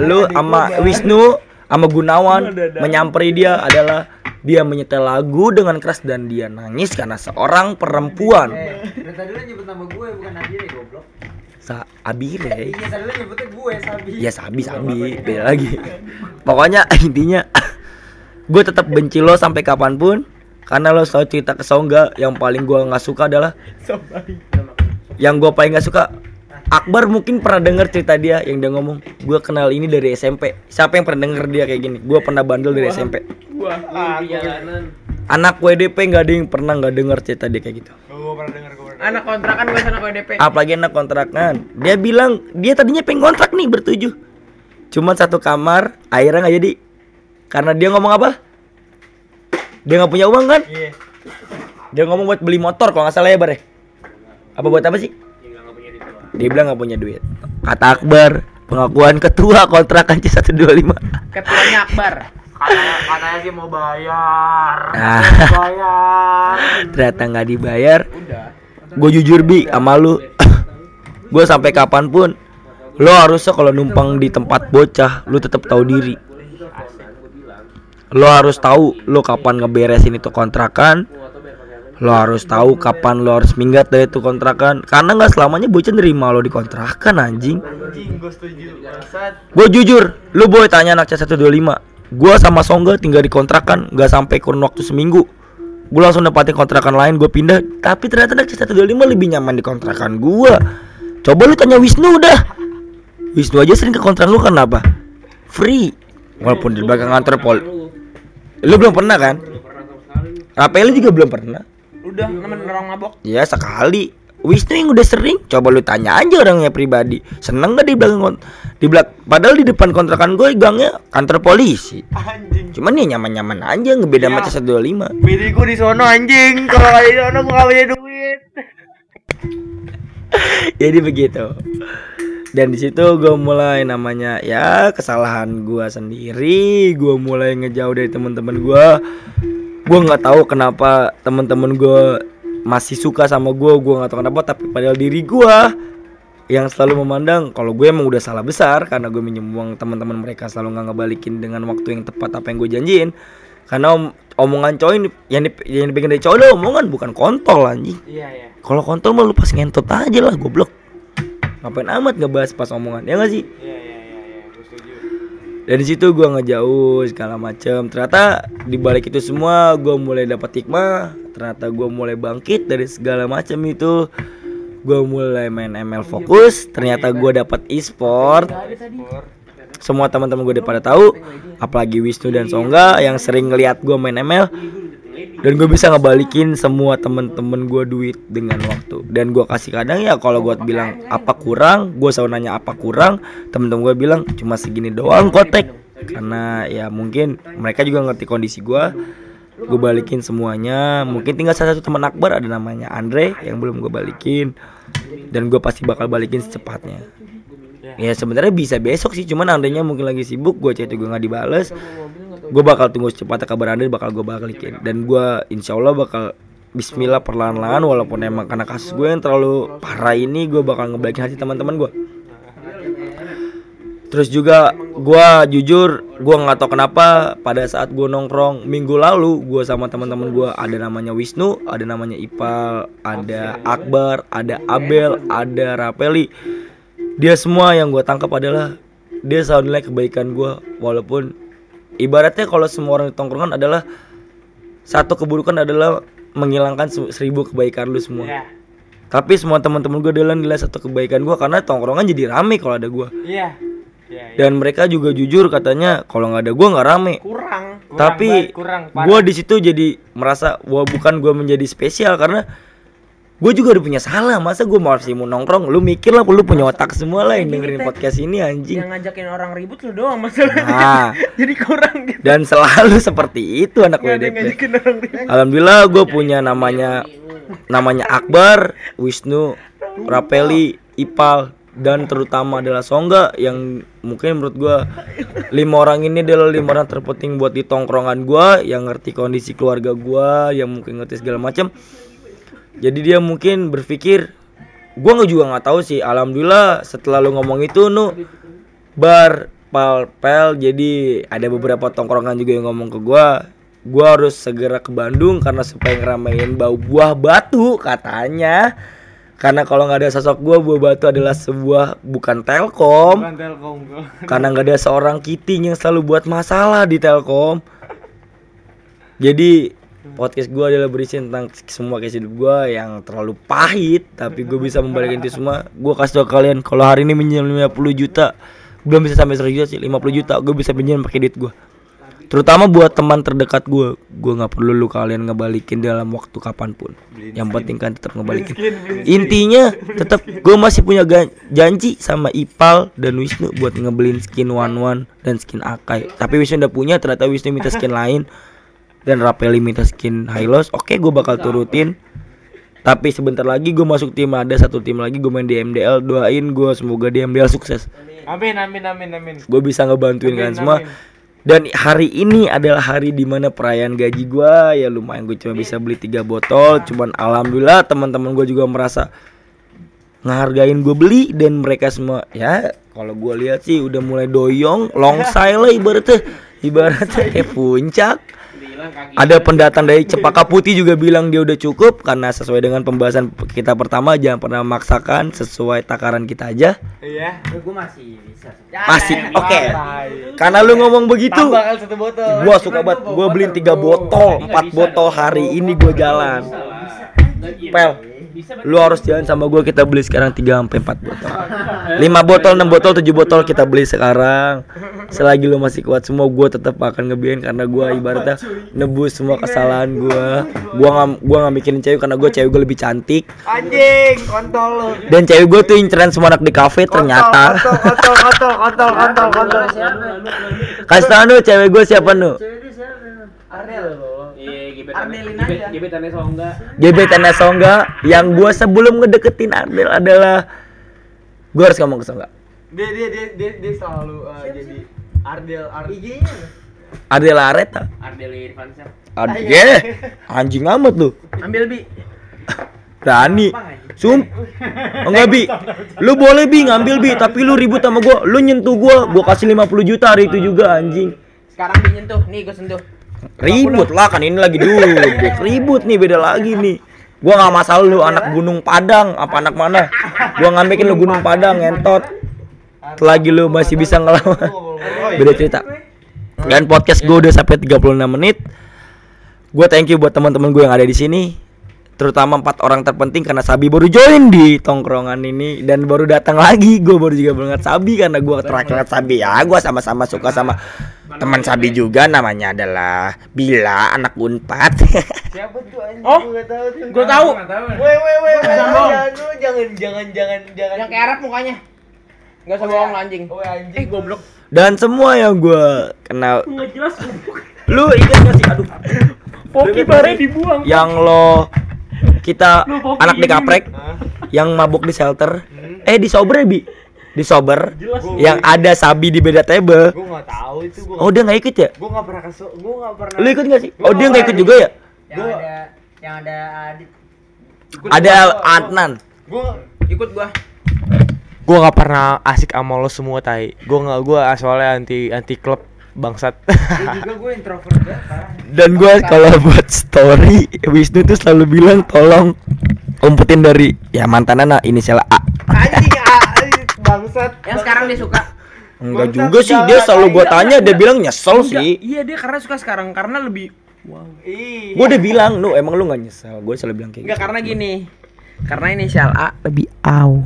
B: lu sama Wisnu sama Gunawan menyamperi dia adalah dia menyetel lagu dengan keras dan dia nangis karena seorang perempuan.
E: Dari tadi lu nyebut nama gue bukan Nadia deh goblok.
B: Sa Abire
E: Iya tadi lu nyebutnya gue Sabi.
B: ya Sabi Sabi. beda lagi. Pokoknya intinya gue tetap benci lo sampai kapan pun. Karena lo selalu cerita ke Songga yang paling gue nggak suka adalah yang gue paling nggak suka Akbar mungkin pernah denger cerita dia yang dia ngomong gue kenal ini dari SMP siapa yang pernah denger dia kayak gini? Gue pernah bandel dari SMP
C: jalanan.
B: anak WDP nggak ada yang pernah nggak denger cerita dia kayak gitu.
A: Gue pernah denger gue
E: Anak kontrakan gue sana ke DP.
B: apalagi anak kontrakan dia bilang dia tadinya pengen kontrak nih bertujuh Cuman satu kamar, akhirnya nggak jadi. Karena dia ngomong apa? Dia nggak punya uang kan?
A: Iya.
B: Dia ngomong buat beli motor kalau nggak salah ya Bar ya? Apa buat apa sih? Dia bilang nggak punya duit. Kata Akbar, pengakuan ketua kontrakan C125.
E: Ketuanya Akbar.
A: Katanya, katanya sih mau bayar.
B: Nah,
A: Bayar.
B: ternyata nggak dibayar.
E: Udah.
B: Gue jujur bi sama lu. gue sampai kapan pun lo harusnya kalau numpang di tempat bocah, lu tetap tahu diri. Lo harus tahu lo kapan ngeberesin itu kontrakan. Lo harus tahu kapan lo harus minggat dari itu kontrakan. Karena nggak selamanya bocah nerima lo di kontrakan anjing.
A: Gue.
B: Gue jujur, lu boleh tanya anak C125 Gua sama Songga tinggal di kontrakan Gak sampai kurun waktu seminggu Gue langsung dapatin kontrakan lain, gue pindah. Tapi ternyata anak C125 lebih nyaman di kontrakan gua. Coba lu tanya Wisnu dah. Wisnu aja sering ke kontrakan lu kenapa? Free. Walaupun di belakang kantor pol Lu belum pernah kan? Rapeli juga belum pernah.
E: Udah nemen orang mabok.
B: Ya sekali Wisnu yang udah sering Coba lu tanya aja orangnya pribadi Seneng gak di belakang di belak Padahal di depan kontrakan gue gangnya kantor polisi
A: Anjing.
B: Cuman ya nyaman-nyaman aja ngebeda
A: Ya.
B: sama C125
A: Bini gue di sono anjing. Kalau di sono gue nggak punya duit.
B: Jadi begitu dan di situ gue mulai namanya ya kesalahan gue sendiri gue mulai ngejauh dari teman-teman gue gue nggak tahu kenapa teman-teman gue masih suka sama gue gue nggak tahu kenapa tapi padahal diri gue yang selalu memandang kalau gue emang udah salah besar karena gue minjem uang teman-teman mereka selalu nggak ngebalikin dengan waktu yang tepat apa yang gue janjiin karena om- omongan cowok ini yang, dip- yang dipegang dari cowok omongan bukan kontol anjing
A: Iya iya.
B: kalau kontol mah lu pas ngentot aja lah goblok ngapain amat ngebahas pas omongan ya gak sih
A: Iya iya iya iya. Gue setuju.
B: dari situ gua ngejauh segala macem ternyata di balik itu semua gua mulai dapat hikmah ternyata gua mulai bangkit dari segala macam itu. Gua mulai main ML fokus ternyata gua dapat e-sport. Semua teman-teman gue udah pada tahu apalagi Wisnu dan Songga yang sering ngeliat gue main ML dan gue bisa ngebalikin semua temen-temen gue duit dengan waktu. Dan gue kasih kadang ya kalau gue bilang apa kurang gue selalu nanya apa kurang temen-temen gue bilang cuma segini doang kotek. Karena ya mungkin mereka juga ngerti kondisi gue gue balikin semuanya. Mungkin tinggal salah satu teman Akbar ada namanya Andre yang belum gue balikin. Dan gue pasti bakal balikin secepatnya. Ya sebenarnya bisa besok sih cuman andainya mungkin lagi sibuk gue chat juga nggak dibales. Gue bakal tunggu secepatnya kabar Andre bakal gue balikin. Dan gue insya Allah bakal Bismillah perlahan-lahan walaupun emang karena kasus gue yang terlalu parah ini gue bakal ngebalikin hati teman-teman gue terus juga gue jujur gue nggak tahu kenapa pada saat gue nongkrong minggu lalu gue sama teman-teman gue ada namanya Wisnu ada namanya Ipal ada Akbar ada Abel ada Rapeli dia semua yang gue tangkap adalah dia selalu nilai kebaikan gue walaupun ibaratnya kalau semua orang di tongkrongan adalah satu keburukan adalah menghilangkan se- seribu kebaikan lu semua
A: Iya.
B: tapi semua teman-teman gue adalah nilai satu kebaikan gue karena tongkrongan jadi rame kalau ada gue
A: Iya. Iya. iya.
B: dan mereka juga jujur katanya kalau nggak ada gue nggak rame
E: Kurang.
A: Kurang
B: tapi
A: banget, kurang
B: gue di situ jadi merasa wah bukan gue menjadi spesial karena gue juga udah punya salah masa gue masih mau nongkrong lu mikir lah lu punya otak semua lah yang dengerin podcast ini anjing
E: Yang ngajakin orang ribut lu doang masalahnya.
B: Nah.
E: Jadi kurang gitu.
B: dan selalu seperti itu anak WDP
E: ribut.
B: Alhamdulillah gue punya namanya namanya Akbar, Wisnu, Rapeli, Ipal dan terutama adalah Songga yang mungkin menurut gue lima orang ini adalah lima orang terpenting buat di tongkrongan gue yang ngerti kondisi keluarga gue yang mungkin ngerti segala macam jadi dia mungkin berpikir gue nggak juga nggak tahu sih. Alhamdulillah setelah lu ngomong itu nu bar pal pel jadi ada beberapa tongkrongan juga yang ngomong ke gua. Gua harus segera ke Bandung karena supaya ngeramein bau buah batu katanya karena kalau nggak ada sosok gua buah batu adalah sebuah bukan telkom
A: Bukan Telkom bro.
B: karena nggak ada seorang kiting yang selalu buat masalah di Telkom. Jadi podcast gue adalah berisi tentang semua kisah hidup gue yang terlalu pahit, tapi gue bisa membalikkan itu semua. Gue kasih tau kalian kalau hari ini minjem 50 juta, belum bisa sampai 100 juta sih, 50 juta gue bisa pinjam pakai duit gue. Terutama buat teman terdekat gue gue nggak perlu lu kalian ngebalikin dalam waktu kapan pun. Yang penting kan tetap ngebalikin. intinya tetap gue masih punya janji sama Ipal dan Wisnu buat ngebeliin skin one one dan skin Akai. Tapi Wisnu udah punya ternyata Wisnu minta skin lain. Dan Rapeli minta skin Hylos. Oke gue bakal turutin. tapi sebentar lagi gue masuk tim ada satu tim lagi gue main di MDL doain gue semoga di MDL sukses.
A: Amin amin amin amin.
B: gue bisa ngebantuin
A: Amin,
B: kalian semua.
A: amin.
B: Dan hari ini adalah hari di mana perayaan gaji gua. Ya lumayan gue cuma bisa beli tiga botol. Cuman alhamdulillah teman-teman gue juga merasa ngehargain gue beli dan mereka semua ya kalau gue lihat sih udah mulai doyong. Longsai lah ibaratnya. Ibaratnya kayak puncak. Ada pendatang dari Cepaka Putih juga bilang dia udah cukup karena sesuai dengan pembahasan kita pertama jangan pernah memaksakan sesuai takaran kita aja.
A: Iya.
E: Gue masih bisa.
B: masih
A: Ya,
B: oke.
A: Tai.
B: karena lu ngomong begitu gua suka banget. Gua beliin tiga botol empat botol hari ini gua jalan. pel lu harus jalan sama gua kita beli sekarang 3 sampai 4 botol. 5 botol 6 botol 7 botol kita beli sekarang. Selagi lu masih kuat semua gua tetap akan ngebiarin karena gua ibaratnya nebus semua kesalahan gua. Gua nggak gua nggak mikirin cewek karena gua cewek gua lebih cantik.
A: Anjing, kontol lu.
B: dan cewek gua tuh inceran semua anak di kafe ternyata.
A: Kontol, kontol, kontol, kontol, kontol.
B: kasih tau nu cewek gua siapa nu.
E: Ardel.
C: Iya, gebetan.
E: Ardelin
C: gebet-
E: aja.
C: Gebetannya Songga.
B: gebetannya Songga yang gua sebelum ngedeketin Ardel adalah gua harus ngomong ke Songga
A: Dia dia dia dia, dia selalu uh, jadi Ardel Ardel.
E: IG-nya.
B: Ardel Areta
C: Ardel Irfansyah.
B: Ardel anjing amat lu
E: Ambil bi.
B: berani sum enggak bi lu boleh bi ngambil bi tapi lu ribut sama gua lu nyentuh gua gua kasih 50 juta hari itu juga anjing
E: Sekarang bi nyentuh. Nih gue sentuh.
B: Ribut lah kan ini lagi dulu ribut nih beda lagi nih. Gua nggak masalah lu anak gunung padang. Apa anak mana? Gua ngambekin lu gunung padang ngentot. Selagi lu masih bisa ngelawan. Beda cerita. Dan podcast gue udah sampai 36 menit. Gue thank you buat teman-teman gue yang ada di sini terutama empat orang terpenting karena Sabi baru join di tongkrongan ini dan baru datang lagi gue baru juga banget Sabi karena gue terakhir lihat Sabi ya gue sama-sama suka sama teman Sabi juga namanya adalah Bila anak Unpad
A: Siapa tuh anjing?
E: Oh,
A: Gua nggak tahu tuh.
E: Gue tahu.
A: Woi woi woi, jangan jangan jangan jangan jangan.
E: Yang kayak Arab mukanya. Gak usah bohong lu, anjing.
A: Woi anjing.
E: Eh goblok.
B: dan semua yang gue kenal
C: Enggak jelas.
B: lu ingat gak sih aduh
C: Poki bare dibuang.
B: yang lo kita
C: Lu
B: anak di
C: ini.
B: kaprek yang mabuk di shelter eh di sober bi di sober
C: Jelas.
B: yang ada sabi di beda table
A: Gua nggak tahu itu gua.
B: oh dia nggak ikut ya
A: Gua nggak pernah ke so- gua nggak pernah.
B: lu ikut gak sih oh dia nggak ikut juga ya
E: Yang
A: Gua-
E: ada yang ada Adit.
B: ada Adnan
A: Gua
E: Ikut gua.
D: Gua nggak pernah asik sama lo semua tai. Gua nggak gua soalnya anti anti klub bangsat.
E: Gue introvert
B: dan gue kalau buat story Wisnu tuh selalu bilang tolong umpetin dari ya mantan anak inisial A
A: anjing ah, bangsat.
E: Yang sekarang dia suka.
B: enggak juga sih dia selalu gue tanya dia bilang nyesel
E: Enggak,
B: sih
E: Iya dia karena suka sekarang karena lebih
A: Ih.
B: gue udah bilang lu emang lu nggak nyesel gue selalu bilang kayak
E: enggak
B: gitu
E: karena gini. Karena inisial A lebih au.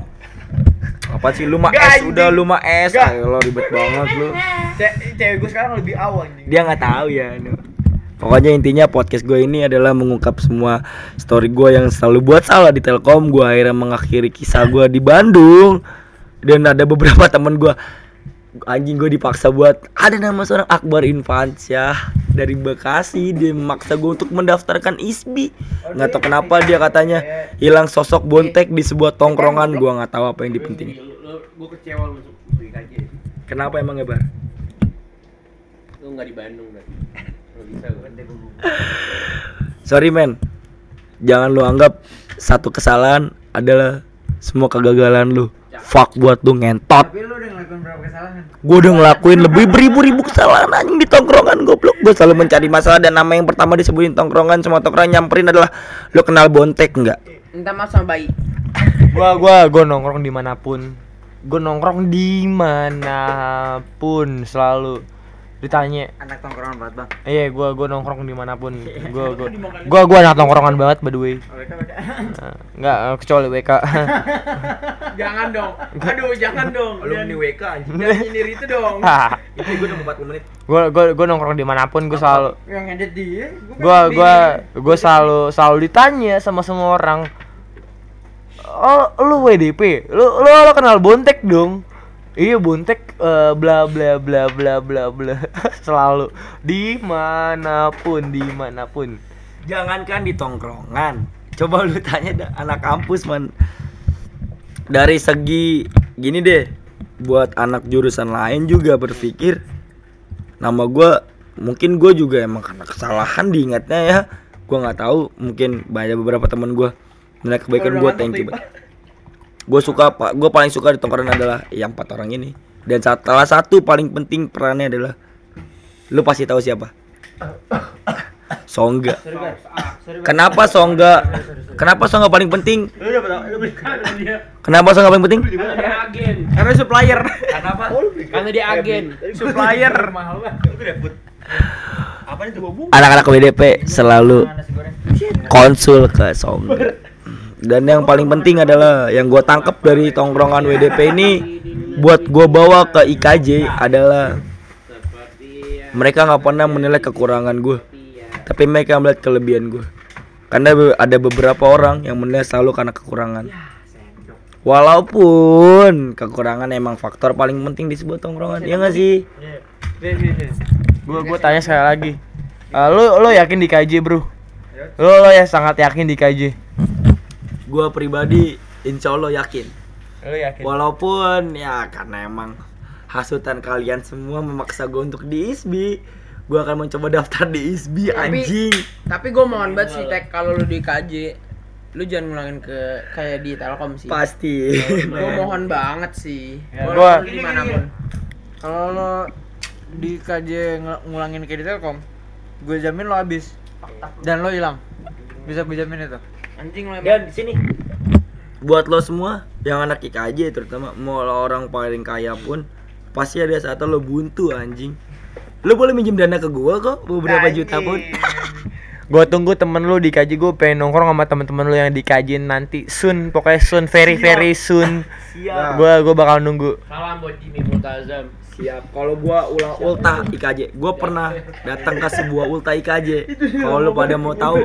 B: Apa sih lu mah
A: Nggak,
B: S
A: anjing.
B: udah lu mah S
A: Nggak.
B: ayo lo ribet banget lu
A: Ce- cewek gua sekarang lebih aw anjing.
B: dia nggak tahu ya Nu. pokoknya intinya podcast gue ini adalah mengungkap semua story gue yang selalu buat salah di Telkom gue akhirnya mengakhiri kisah gue di Bandung dan ada beberapa temen gue anjing gue dipaksa buat ada nama seorang Akbar Infansyah dari Bekasi dia memaksa gue untuk mendaftarkan ISBI. Nggak tahu kenapa dia katanya hilang sosok bontek di sebuah tongkrongan. Gue nggak tahu apa yang dipentingin
C: kecewa lu
B: kenapa emang ya Bar?
C: Lu enggak di Bandung bisa gua.
B: Sorry men. Jangan lu anggap Satu kesalahan adalah Semua kegagalan lu Fuck buat lu ngentot
E: Tapi lu udah ngelakuin berapa kesalahan?
B: Gue udah ngelakuin lebih beribu-ribu kesalahan anjing di tongkrongan goblok Gue selalu mencari masalah dan nama yang pertama disebutin tongkrongan Semua tongkrongan nyamperin adalah Lu kenal bontek enggak?
E: Minta maaf sama bayi.
D: gua gua gua nongkrong di mana pun. Gua nongkrong di mana pun selalu ditanya
B: Anak tongkrongan banget bang.
D: iya gua gua nongkrong di mana pun gua gua gua gua anak nongkrongan banget by the way Nah, nggak eh, kecuali WK
E: Jangan dong. Aduh, jangan dong.
B: Lu
E: Jangan
B: di WK anjing.
E: jangan nyindir itu dong.
B: Itu gue udah 40 menit.
D: gua gua gua nongkrong di mana pun gua selalu
E: Yang ngedit dia.
D: gua gua gua selalu selalu ditanya sama semua orang oh lu WDP lu lu, lu kenal Bontek dong iya Bontek eh, bla bla bla bla bla bla. Selalu. Di mana pun di mana pun.
B: Jangankan di tongkrongan. Coba lu tanya dah anak kampus man. Dari segi gini deh, buat anak jurusan lain juga berpikir nama gua mungkin gue juga emang karena kesalahan diingatnya ya. Gue nggak tahu mungkin banyak beberapa teman gue nilai kebaikan gue thank you gue suka pak gue paling suka di tongkrongan adalah yang empat orang ini. Dan salah satu paling penting perannya adalah lu pasti tahu siapa? Songga. Kenapa Songga? Kenapa Songga paling penting? Kenapa Songga paling penting?
E: Karena dia agen.
A: Karena supplier.
B: kenapa
E: Karena dia agen.
A: supplier.
B: anak-anak WDP selalu konsul ke Songga dan yang paling penting adalah yang gue tangkap dari tongkrongan WDP ini buat gue bawa ke IKJ adalah mereka nggak pernah menilai kekurangan gue tapi mereka melihat kelebihan gue karena ada beberapa orang yang menilai selalu karena kekurangan. Walaupun kekurangan emang faktor paling penting di sebuah tongkrongan ya nggak sih?
D: Gua gua tanya sekali lagi. Eh, lu lu yakin di KJ bro? Lu lu ya sangat yakin di KJ
B: gue pribadi insya Allah yakin
D: lu yakin
B: Walaupun ya karena emang hasutan kalian semua memaksa gue untuk di ISBI Gue akan mencoba daftar di ISBI
E: Tapi-
B: anjing
E: Tapi gue mohon banget sih Tek kalau lu di KJ lu jangan ngulangin ke kayak di Telkom sih.
B: Pasti
E: Gue mohon banget sih.
D: Ya,
E: lu
D: di
E: mana pun.
F: Kalau lo di KJ ngulangin kayak di Telkom, gue jamin lo habis dan lo hilang. Bisa gue jamin itu.
E: Anjing lu emang.
B: Dan di sini Buat lo semua yang anak IKJ terutama Mau lo orang paling kaya pun Pasti ada saat lo buntu anjing. Lo boleh minjem dana ke gua kok Beberapa juta pun.
D: Gua tunggu temen lu di KJ gua pengen nongkrong sama temen-temen lu yang di KJ nanti. Soon pokoknya soon very very soon.
B: Siap.
D: Gua gua bakal nunggu.
E: Salam buat Jimmy Multazam.
B: Siap. Kalau gua ulang ulta IKJ, gua pernah datang ke sebuah ulta IKJ. Kalau lu pada mau tahu,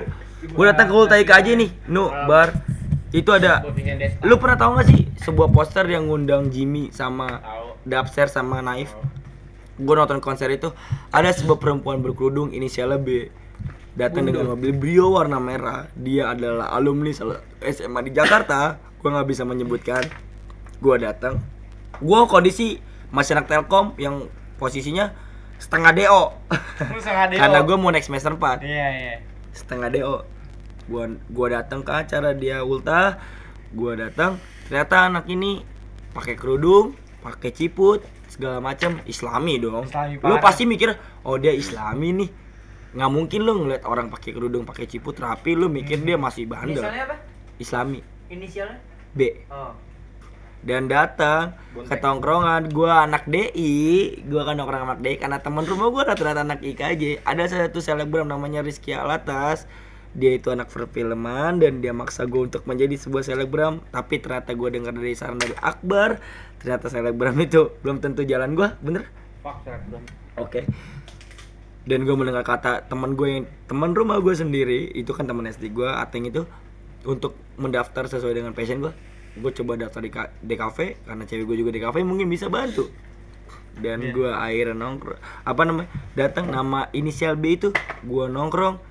B: gua datang ke ulta IKJ nih, Nu, bar. Itu ada lu pernah tahu gak sih sebuah poster yang ngundang Jimmy sama. Dapser sama Naif? Gua nonton konser itu ada sebuah perempuan berkerudung inisialnya B datang dengan mobil Brio warna merah. Dia adalah alumni SMA di Jakarta. Gua nggak bisa menyebutkan. Gua datang. Gua kondisi masih anak Telkom yang posisinya setengah DO. Karena gua mau naik semester 4
D: iya iya
B: setengah DO gua gua datang ke acara dia ulta. Gua datang ternyata anak ini pakai kerudung pakai ciput segala macam islami dong.
D: Islami
B: lu pasti mikir oh dia islami nih. Nggak mungkin lu ngeliat orang pakai kerudung pakai ciput rapi. Lu mikir dia masih bandel.
E: Inisialnya apa?
B: islami.
E: Inisialnya?
B: B.
E: Oh.
B: Dan datang ke tongkrongan. Gua anak DI gua kan nongkrong anak DI karena teman rumah gua rata-rata anak IKJ ada satu selebgram namanya Rizky Alatas. Dia itu anak perfilman dan dia maksa gue untuk menjadi sebuah selebgram. Tapi ternyata gue dengar dari saran dari Akbar ternyata selebgram itu belum tentu jalan gua bener? Oke. Dan gue mendengar kata teman gue yang teman rumah gue sendiri itu kan teman SD gue Ateng itu untuk mendaftar sesuai dengan passion gue gue coba daftar di DKV karena cewek gue juga DKV mungkin bisa bantu. Dan gue akhirnya nongkrong. Apa namanya? Datang nama inisial B itu gue nongkrong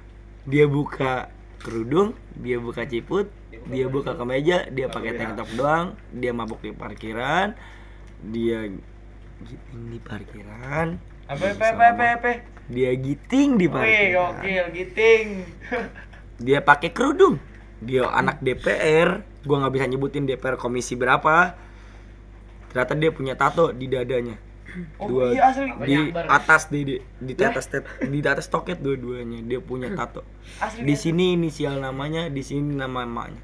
B: dia buka kerudung dia buka ciput dia buka kemeja dia pakai tank top doang dia mabuk di parkiran dia giting di parkiran.
D: Apa apa apa apa
B: dia giting di
D: Wih,
B: parkiran.
D: gokil, giting.
B: dia pakai kerudung. Dia anak DPR gua nggak bisa nyebutin DPR komisi berapa. Ternyata dia punya tato di dadanya.
D: Oh,
B: dua
D: iya, asli.
B: di atas di di, di atas tet- di atas toket dua-duanya. Dia punya tato.
D: Asli.
B: di sini inisial namanya di sini nama emaknya.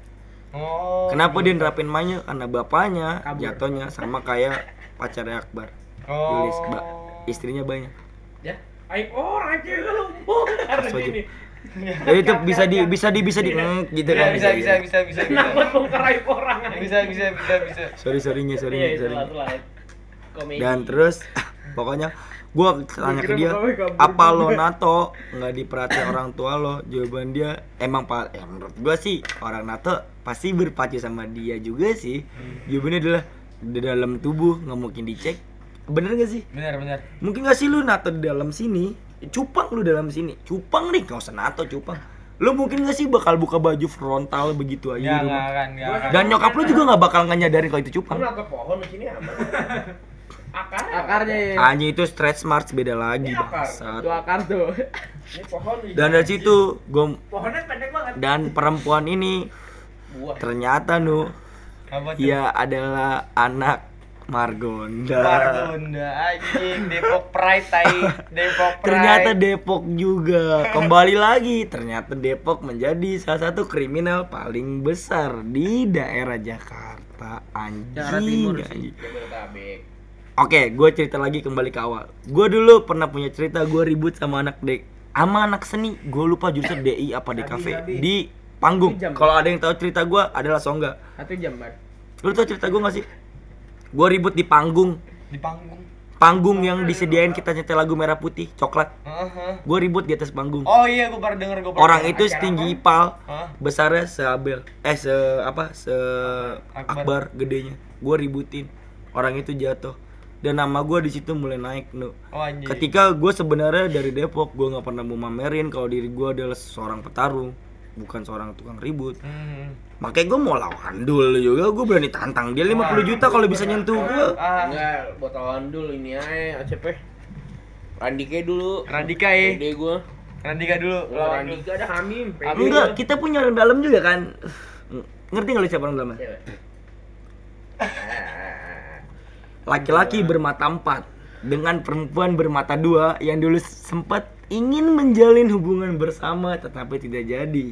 D: Oh.
B: kenapa dia nerapin emaknya? Karena bapaknya jatuhnya sama kayak pacarnya Akbar.
D: Oh.
B: Yulis ba- istrinya banyak.
C: Ya, aib orang aja lu. Harus
B: Wajib. Ya itu bisa di bisa di bisa di mm, gitu
D: Iya,
B: kan.
D: bisa bisa bisa bisa bisa.
C: Kenapa bongkar aib orang?
D: Bisa bisa bisa bisa.
B: Sorry sorrynya
C: Iya,
B: sorry.
C: lah. Komedi.
B: Dan terus pokoknya gua tanya ke dia, apa lo nato nggak diperhatiin orang tua lo? Jawaban dia emang pak, ya menurut gua sih orang nato pasti berpacu sama dia juga sih. Jawabannya adalah di dalam tubuh nggak mungkin dicek. Bener gak sih?
D: Benar benar.
B: Mungkin gak sih lu nato di dalam sini? Cupang lu dalam sini. Cupang nih, gak usah nato cupang. Lu mungkin gak sih bakal buka baju frontal begitu aja di rumah?
D: kan, enggak kan.
B: Dan nyokap lu juga gak bakal nyadarin kalau itu
C: Lu
B: cupang.
C: nggak ke pohon di sini aman. Akar.
F: Akarnya ya.
B: Anjing itu stretch marks beda lagi
C: Ini akar.
B: bangsat.
F: Tuh akar tuh.
C: Ini pohon
B: Dan dari situ gua
E: Pohonnya pendek banget.
B: dan perempuan ini
C: buah.
B: ternyata nu dia adalah anak Margonda.
D: Margonda anjing Depok Pride tai Depok Pride.
B: Ternyata Depok juga. Kembali lagi, ternyata Depok menjadi salah satu kriminal paling besar di daerah Jakarta. Anjing.
F: Jakarta Timur sih.
B: anjing. Oke, gue cerita lagi kembali ke awal. Gue dulu pernah punya cerita gue ribut sama anak dek, sama anak seni. Gue lupa jurusan DI apa DKV di panggung. Kalau ada yang tahu cerita gue adalah Songga.
F: Satu jam.
B: Lu tau cerita gue gak sih? Gue ribut di panggung.
D: di panggung.
B: Panggung yang disediain kita nyetel lagu merah putih, coklat.
D: Heeh.
B: Gue ribut di atas panggung.
D: Oh iya, gue baru denger gue.
B: Orang itu setinggi ipal,
D: Hah?
B: besarnya seabel, eh se apa se akbar gedenya. Gue ributin, orang itu jatuh. Dan nama gue di situ mulai naik nu.
D: Oh.
B: Ketika gue sebenarnya dari Depok, gue nggak pernah mau mamerin kalau diri gue adalah seorang petarung, bukan seorang tukang ribut.
D: Hmm.
B: Makanya gue mau lawan dulu juga, gue berani tantang dia 50 juta kalau bisa nyentuh gue.
D: Ah,
C: Enggak, buat lawan dulu ini aja ACP. Randike dulu.
D: Radika ya.
C: Pede gua.
D: Radika dulu.
C: Lawan Randika ada Hamim. Pede
B: Enggak, kita punya orang dalam juga kan. Ngerti nggak lu siapa orang dalam?
C: Cewek.
B: Laki-laki bermata empat dengan perempuan bermata dua yang dulu sempat ingin menjalin hubungan bersama tetapi tidak jadi.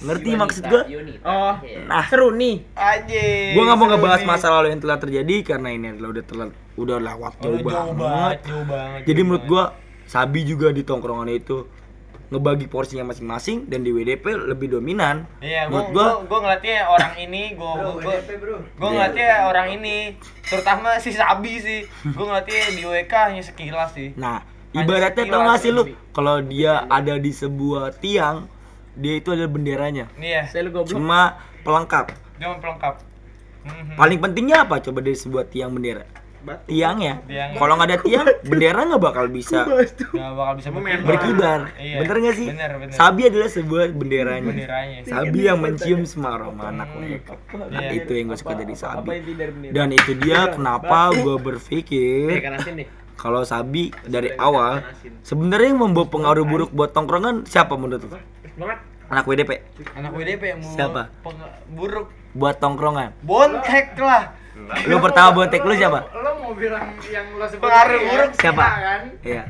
B: Ngerti
C: Yunita,
B: maksud gua?
C: Yunita.
F: Oh.
C: Iya.
B: Nah,
F: Seru nih.
D: Anjing.
B: gua nggak mau ngebahas masa lalu yang telah terjadi karena ini adalah udah telah udah lewat
D: Oh,
B: jauh,
D: jauh
B: banget.
D: banget, jauh banget.
B: Jadi
D: jauh
B: menurut gua Sabi juga di tongkrongan itu ngebagi porsinya masing-masing dan di WDP lebih dominan.
D: Iya, gua,
B: menurut
D: gua,
B: gua
D: gua ngeliatnya orang ini, gua, gua, gua, gua ngeliatnya orang ini, terutama si Sabi sih, gua ngeliatnya di WK hanya sekilas sih.
B: Nah, ibaratnya tau gak sih lu kalau dia ada di sebuah tiang, dia itu adalah benderanya.
D: Iya,
F: Saya lu goblok.
B: Cuma pelengkap.
D: cuma pelengkap. Mhm.
B: Paling pentingnya apa coba dari sebuah tiang bendera? Tiangnya.
D: Tiangnya.
B: Kalau nggak ada tiang, bendera nggak bakal bisa
D: Nggak bakal bisa berkibar.
B: berkibar.
D: Iya.
B: Bener nggak sih?
D: Bener, bener.
B: Sabi adalah sebuah benderanya.
D: Benderanya.
B: Sabi yang mencium semua aroma anak mereka. Nah,
D: Iya.
B: itu yang gue suka dari
F: Apa
B: Sabi. Dan itu dia kenapa gue berpikir kalau Sabi dari awal sebenarnya yang membawa pengaruh buruk buat tongkrongan siapa menurut lu?
C: Banget.
B: Anak WDP
D: Anak WDP yang mau
B: Siapa?
D: peng- buruk.
B: buat tongkrongan.
D: Bontek lah.
B: Lu pertama bontek lu siapa?
E: Lo mau bilang yang lo sebut
D: Pengaruh
E: ya?
D: buruk
B: Siapa?
E: kan?
B: Iya.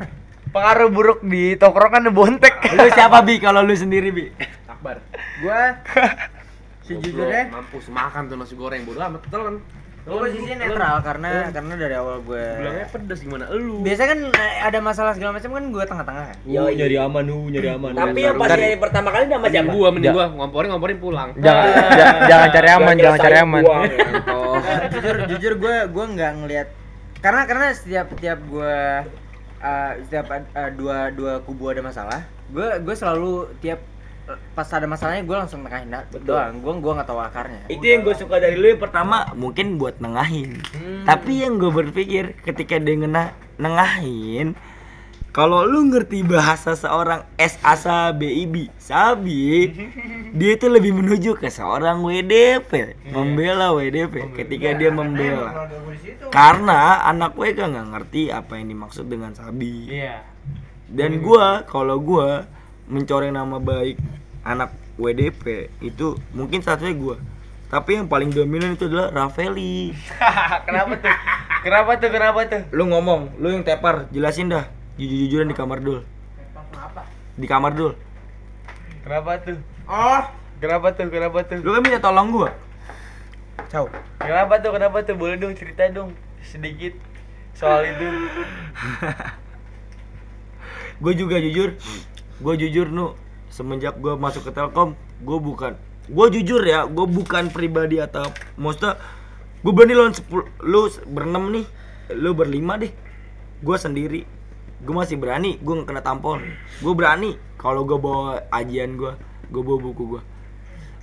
D: Pengaruh buruk di tongkrongan bontek.
B: Lu siapa Bi kalau lu sendiri Bi?
C: Akbar.
F: Gua sejujurnya
C: mampus makan tuh nasi goreng bodo amat telan.
F: Gue posisi netral karena karena dari awal gue
C: Bilangnya pedas gimana elu?
F: biasa kan eh, ada masalah segala macam kan gue tengah-tengah kan
B: Yo, nyari aman hu, nyari aman. Tapi yang pasti yang pertama kali nama
C: Mending
B: siapa?
C: gua, mending gua ngomporin ngomporin pulang.
D: Jangan ja- jangan cari aman, jangan cari aman.
F: Eh, jujur jujur gue gue nggak ngelihat karena karena setiap setiap gue eh, setiap eh, dua dua kubu ada masalah gue gue selalu tiap pas ada masalahnya gue langsung nengahin doang. Gue gue nggak tahu akarnya.
B: Itu yang gue suka dari lu yang pertama mungkin buat nengahin. Tapi yang gue berpikir ketika dia ngena, nengahin kalau lu ngerti bahasa seorang S asa BIB Sabi dia itu lebih menuju ke seorang WDP membela WDP ketika dia membela. karena anak WK nggak ngerti apa yang dimaksud dengan Sabi.
D: Iya.
B: dan gua kalau gua mencoreng nama baik anak WDP itu mungkin satunya gua tapi yang paling dominan itu adalah Rafeli
D: Kenapa tuh? Kenapa tuh? Kenapa tuh?
B: lu ngomong lu yang tepar jelasin dah jujur-jujuran di kamar dul di kamar dul
D: Kenapa tuh?
E: Oh,
D: Kenapa tuh? Kenapa tuh?
B: lu kan minta tolong gua
F: Ciao.
D: Kenapa tuh? Kenapa tuh? Boleh dong cerita dong sedikit soal itu.
B: gue juga jujur gue jujur nu semenjak gue masuk ke Telkom gue bukan gue jujur ya gue bukan pribadi atau maksudnya gue berani lawan sepuluh lu berenam nih lu berlima deh gue sendiri. Gue masih berani gue nggak kena tampol gue berani kalau gue bawa ajian gue gue bawa buku gue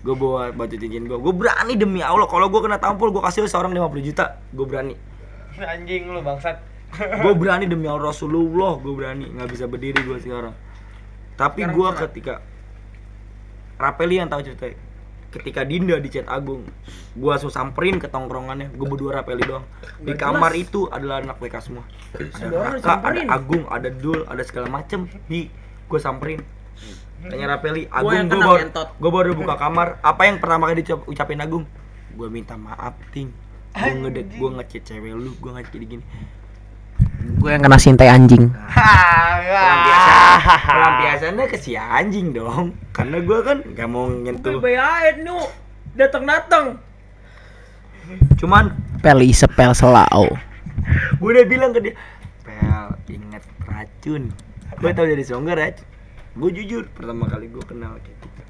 B: gue bawa batu cincin gue gue berani demi Allah. Kalau gue kena tampol gue kasih lu seorang 50 juta gue berani.
A: Anjing lu bangsat.
B: gue berani demi Allah Rasulullah gue berani. Nggak bisa berdiri gue sekarang tapi gue ketika Rapeli yang tahu cerita ketika Dinda di chat Agung gue langsung samperin ke tongkrongannya gue berdua Rapeli doang. Di kamar itu adalah anak WK semua. Ada Raka, ada Agung ada Dul ada segala macem. Di gue samperin. Tanya Rapeli Agung gue baru gue baru buka kamar. Apa yang pertama kali diucapin Agung? Gue minta maaf ting. Gue ngedek gue ngechat cewek lu gue ngechat gini
E: Gue yang kena sintai anjing.
B: pelampiasan pelampiasannya ke si anjing dong. Karena gue kan nggak mau nyentuh.
F: Bayain nu. Datang-datang.
B: cuman
E: Peli sepel selau.
B: gue udah bilang ke dia pel inget racun. Gue tau dari Songga racun gue jujur pertama kali gue kenal kayak gitu.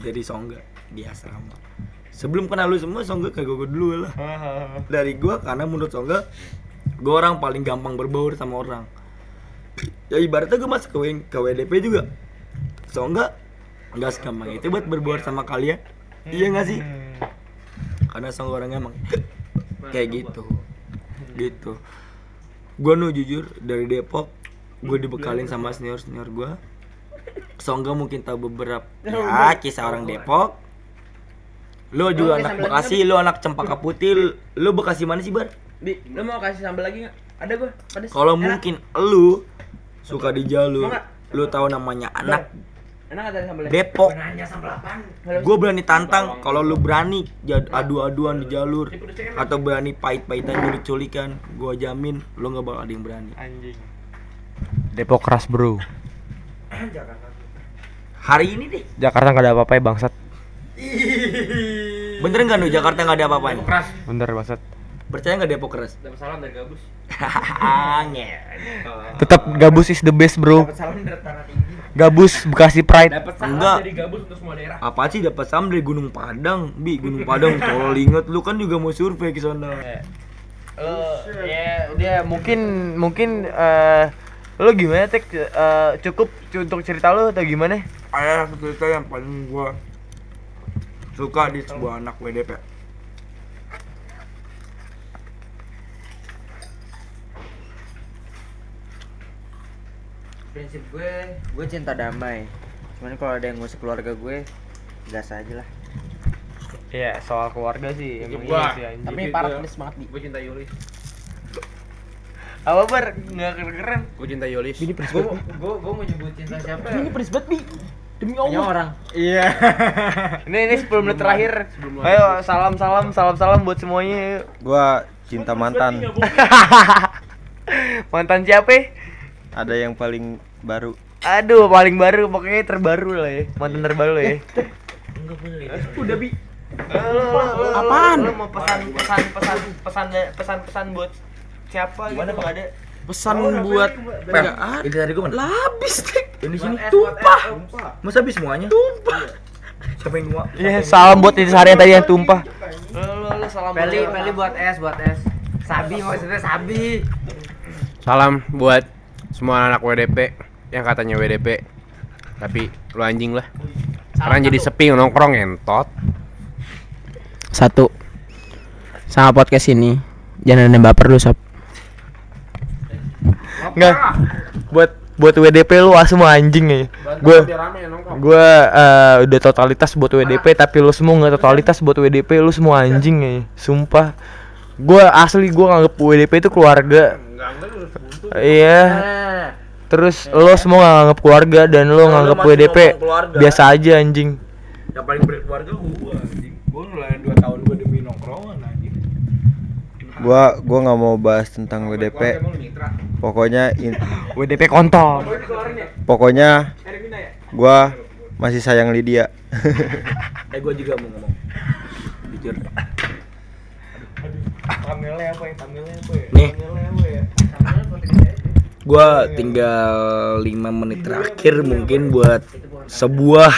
B: Dari Songga di asrama. Sebelum kenal lu semua Songga kayak gue dulu lah. Dari gue karena menurut Songga gue orang paling gampang berbaur sama orang. Ya ibaratnya gue masuk ke, W- ke WDP juga. Songga nggak segampang itu buat berbaur sama kalian. Iya nggak sih? Karena Songga orangnya emang kayak gitu. Gitu. Gue nu jujur dari Depok gue dibekalin sama senior senior gue Songga mungkin tahu beberapa ya kisah orang Depok. Lo juga anak Bekasi lo anak Cempaka Putih lo Bekasi mana sih bar
E: Bi, lu mau kasih sambal lagi nggak? Ada gua, pedes.
B: kalau mungkin lu suka di jalur lu tahu namanya anak
E: Enak?
B: Depok
E: Nanya sambal apaan?
B: gue berani tantang kalau lu berani jad- adu-aduan di jalur atau berani pahit-pahitan culik-culikan gue jamin lu nggak bakal ada yang berani
A: Anjing.
D: Depok keras bro.
B: hari ini deh
D: Jakarta nggak ada apa-apa ya bangsat.
B: bener nggak nu Jakarta nggak ada apa-apanya
D: Bener bangsat.
B: Percaya nggak Depok keras
A: Dapat salam dari gabus.
B: angin
D: Tetap Gabus is the best bro.
E: Salam dari tanah tinggi.
D: Gabus Bekasi Pride.
A: Dapat
B: Enggak.
A: dari gabus untuk semua daerah.
B: apa sih dapat sam dari Gunung Padang bi Gunung Padang tolol inget lu kan juga mau survei ke sana
D: Eh, ya dia mungkin mungkin eh lo gimana tek Eh, cukup untuk cerita lo atau gimana?
B: ada satu cerita yang paling gua suka di sebuah anak WDP
F: Prinsip gue, gue cinta damai. Cuman kalau ada yang ngusik keluarga gue, gas aja lah.
D: Iya soal keluarga sih
A: Itu
D: emang
A: gua.
D: iya sih anjing.
E: Tapi parah pedes banget di.
A: Gue cinta Yulis.
D: Apa bar nggak keren-keren?
A: Gue cinta Yulis.
F: Gue gue gue mau nyebut cinta siapa?
E: Ini pedes banget, Bi. Demi
F: Hanya
E: Allah.
F: orang.
D: Iya. ini ini 10 menit terakhir. Ayo salam salam salam salam buat semuanya.
G: Gua cinta mantan.
D: Mantan siapa?
G: Ada yang paling baru.
D: Aduh paling baru pokoknya terbaru lah ya. Mantan terbaru lah ya.
E: Udah, Bi.
D: Apaan? Lu mau pesan pesan pesan pesan pesan pesan buat siapa
B: Gimana,
D: gitu?
B: Bang?
D: ada?
E: Pesan buat
B: Pel, ini dari gua mana?
E: labis, Tek.
B: Ini sini.
E: Tumpah.
B: Masa habis semuanya? Tumpah. Siapa yang dua?
D: Iya, salam buat intisari yang tadi yang tumpah. Lu lu salam
F: Peli, Peli buat es, buat es. Sabi maksudnya Sabi.
C: Salam buat semua anak WDP yang katanya WDP. Tapi lu anjing lah. Sekarang jadi sepi nongkrong entot.
E: Satu. Sama podcast ini. Jangan ada baper lu, Sob.
D: Enggak. Buat buat WDP lu ah, semua anjing ya. Gue gue eh, udah totalitas buat WDP tapi lu semua nggak totalitas buat WDP lu semua anjing ya. Sumpah. Gue asli gue nganggep WDP itu keluarga. Iya. Terus lo semua nggak nganggep keluarga dan lo
B: lu masih
D: WDP biasa aja anjing.
B: Yang paling berkeluarga gua anjing. Gua nularin 2 tahun gua demi nongkrongan anjing.
G: Gua gua nggak mau bahas tentang WDP. Pokoknya in-
D: WDP kontol.
G: pokoknya gua masih sayang Lydia.
B: Eh gua juga mau ngomong. Jujur.
D: Tamilnya apa ya? Tamilnya apa ya?
B: Nih. Gua tinggal 5 menit terakhir mungkin buat sebuah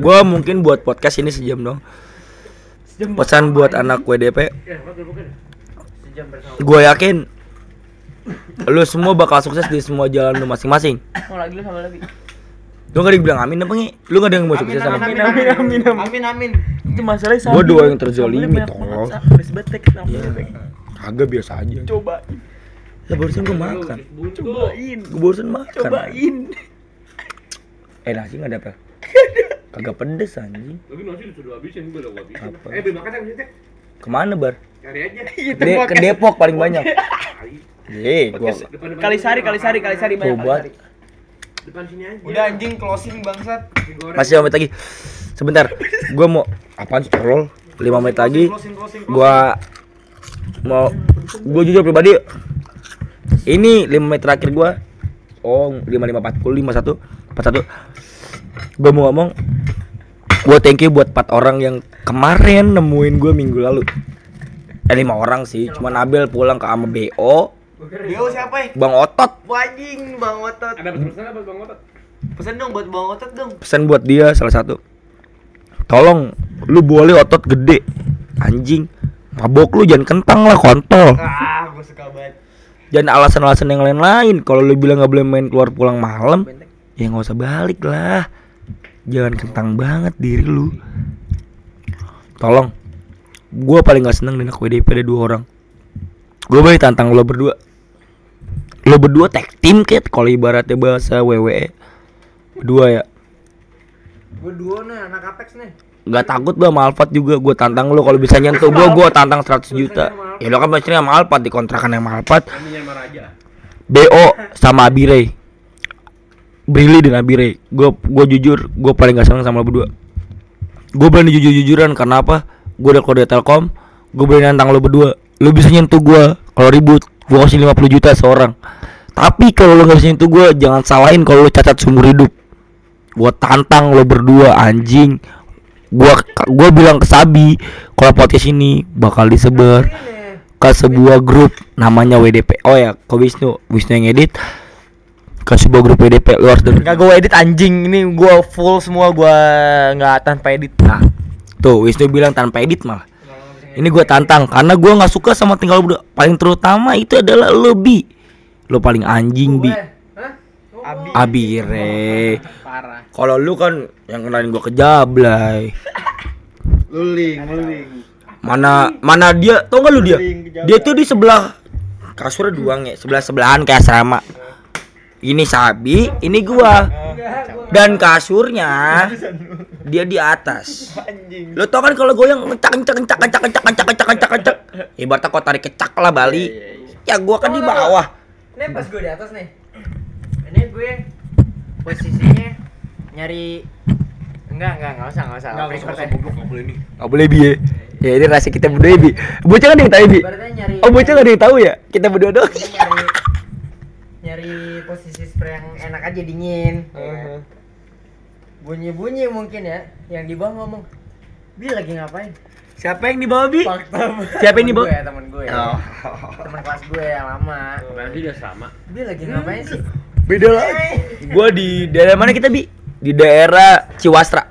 B: gua mungkin buat podcast ini sejam dong. Pesan buat anak WDP. Gue yakin lu semua bakal sukses di semua jalan lu masing-masing.
E: Mau lagi lu sama lagi.
B: Lu gak ada yang bilang amin apa ngi? Lu gak ada yang mau sukses sama
E: Amin amin amin amin amin. Itu masalahnya
B: Gua doa yang terzolimi tolong. Kagak biasa aja.
E: Coba
B: Ya barusan gua makan.
E: cobain.
B: Gua barusan makan.
E: Cobain.
B: Eh nasi nggak ada apa? Kagak pedes anjing.
C: Tapi nasi sudah habisin gue udah habis.
B: Apa?
C: Eh, beli makan yang situ.
B: Ke mana bar?
C: Cari aja.
B: De ke Depok paling banyak. Eh, gua
C: Depan
E: Kali sari kali sari kali sari banyak.
B: Coba.
C: depan sini aja.
D: Udah anjing closing bangsat.
B: masih 5 menit lagi. Sebentar. Gua mau apaan scroll? 5 menit lagi. Gua mau gua jujur pribadi ini 5 menit terakhir gua oh 5540 51 41 gua mau ngomong gua thank you buat 4 orang yang kemarin nemuin gua minggu lalu eh 5 orang sih cuma Nabil pulang ke ama BO
D: Yo siapa ya?
B: Bang Otot
D: Wah, anjing Bang Otot.
C: Ada pesan apa Bang Otot?
D: Pesan dong buat Bang Otot dong.
B: pesan buat dia salah satu tolong lu boleh otot gede anjing mabok lu jangan kentang lah kontol
D: Ah, gue suka banget.
B: Jangan alasan-alasan yang lain-lain. Kalau lu bilang nggak boleh main keluar pulang malam ya nggak usah balik lah. Jangan kentang banget diri lu. Tolong. Gua paling nggak seneng dengan WDP ada dua orang. Gue boleh tantang lo berdua. Lo berdua tag team ket kalau ibaratnya bahasa WWE berdua ya.
F: Gue duo nih anak Apex nih.
B: Nggak takut gua sama Alphard juga gue tantang lo kalau bisa nyentuh gua gua tantang 100 juta. Ya lo kan pastinya sama Alphard dikontrakan sama Alphard.
C: Kami sama Raja.
B: BO sama Abire Brili dan Abire gue gue jujur gue paling gak seneng sama lo berdua. Gue berani jujur jujuran karena apa? Gue udah kode Telkom gue berani nantang lo berdua. Lo bisa nyentuh gue kalau ribut gue kasih 50 juta seorang. Tapi kalau lo gak bisa nyentuh gue jangan salahin kalau lo cacat seumur hidup. Gue tantang lo berdua anjing gue gue bilang ke Sabi kalau podcast ini bakal disebar ke sebuah grup namanya WDP oh ya ke Wisnu Wisnu yang edit ke sebuah grup WDP lu harus denger.
D: Enggak gue edit anjing. Ini gue full semua gue nggak tanpa edit.
B: nah tuh Wisnu bilang tanpa edit malah ini gue tantang karena gue nggak suka sama tinggal berdua paling terutama itu adalah lo bi lo paling anjing bi. Abire.
E: Parah.
B: kalau lu kan yang kenalin gue ke Jablay.
D: Luling, luling.
B: mana mana dia tau gak lu dia? Dia tuh di sebelah kasurnya dua nge sebelah sebelahan kayak asrama. Ini Sabi ini gua. Dan kasurnya dia di atas. Lo tau kan kalau goyang kencak kencak kencak kencak kencak kencak kencak kencak kencak ibaratnya kau tarik kecak lah Bali. Ya gua kan di bawah.
F: Ini pas gue di atas nih. Ini gue posisinya nyari enggak enggak enggak usah enggak usah. Private ya.
B: Gak boleh bi ya. Ya ini rahasia kita berdua ya, bi Bocah kan ada yang tahu bi Oh bocah gak ada yang tahu ya Kita berdua doang
F: Ini nyari nyari posisi spray yang enak aja dingin. Bunyi-bunyi mungkin ya, yang di bawah ngomong, "Bi lagi ngapain?"
B: Siapa yang di bawah bi? Siapa yang di
F: Temen
B: bawah?
F: gue, temen gue. Temen kelas gue yang lama.
C: Nanti dia sama.
F: Bi lagi ngapain sih?
B: Beda lagi. Gua di daerah mana kita bi? Di daerah Ciwastra.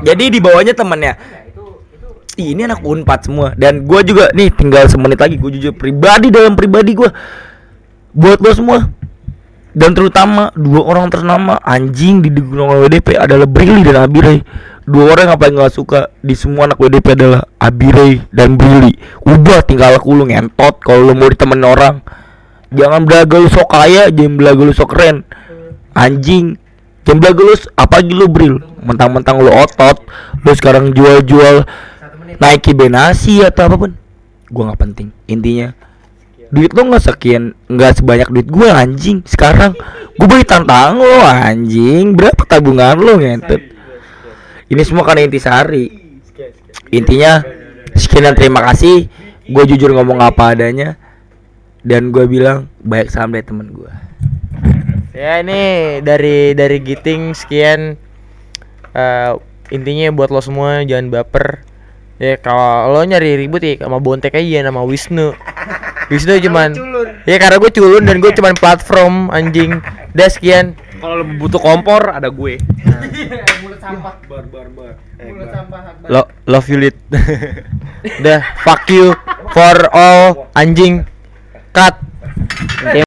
B: Jadi di bawahnya temennya. Ih, ini anak unpad semua dan gua juga nih tinggal semenit lagi gue jujur pribadi dalam pribadi gua buat lo semua dan terutama dua orang ternama anjing di Gunung WDP adalah Brili dan Abire dua orang yang paling gak suka di semua anak WDP adalah Abire dan Brili udah tinggal aku lu ngentot kalau lu mau ditemenin orang jangan belaga lu sok kaya jangan belaga lu sok keren. Anjing. Jangan belaga lu apa lu bril? Mentang-mentang lu otot lu sekarang jual-jual. Nike Benasi atau apa pun. Gua nggak penting. Intinya duit lo nggak sekian nggak sebanyak duit gua anjing sekarang. Gua beli tantang lo anjing. Berapa tabungan lo ngentet? Ini semua karena intisari intinya sekian dan terima kasih. Gue jujur ngomong apa adanya dan gue bilang baik salam dari temen gue
D: Ya ini dari dari Giting sekian eh, intinya buat lo semua jangan baper. Ya kalau lo nyari ribut ya sama Bontek aja nama Wisnu. Wisnu cuman Ya karena gue culun dan gue cuman platform anjing. Udah sekian.
C: Kalau butuh kompor ada gue.
E: Mulut sampah. Mulut sampah.
G: Lo love you lit.
D: Udah fuck you for all anjing. Cut.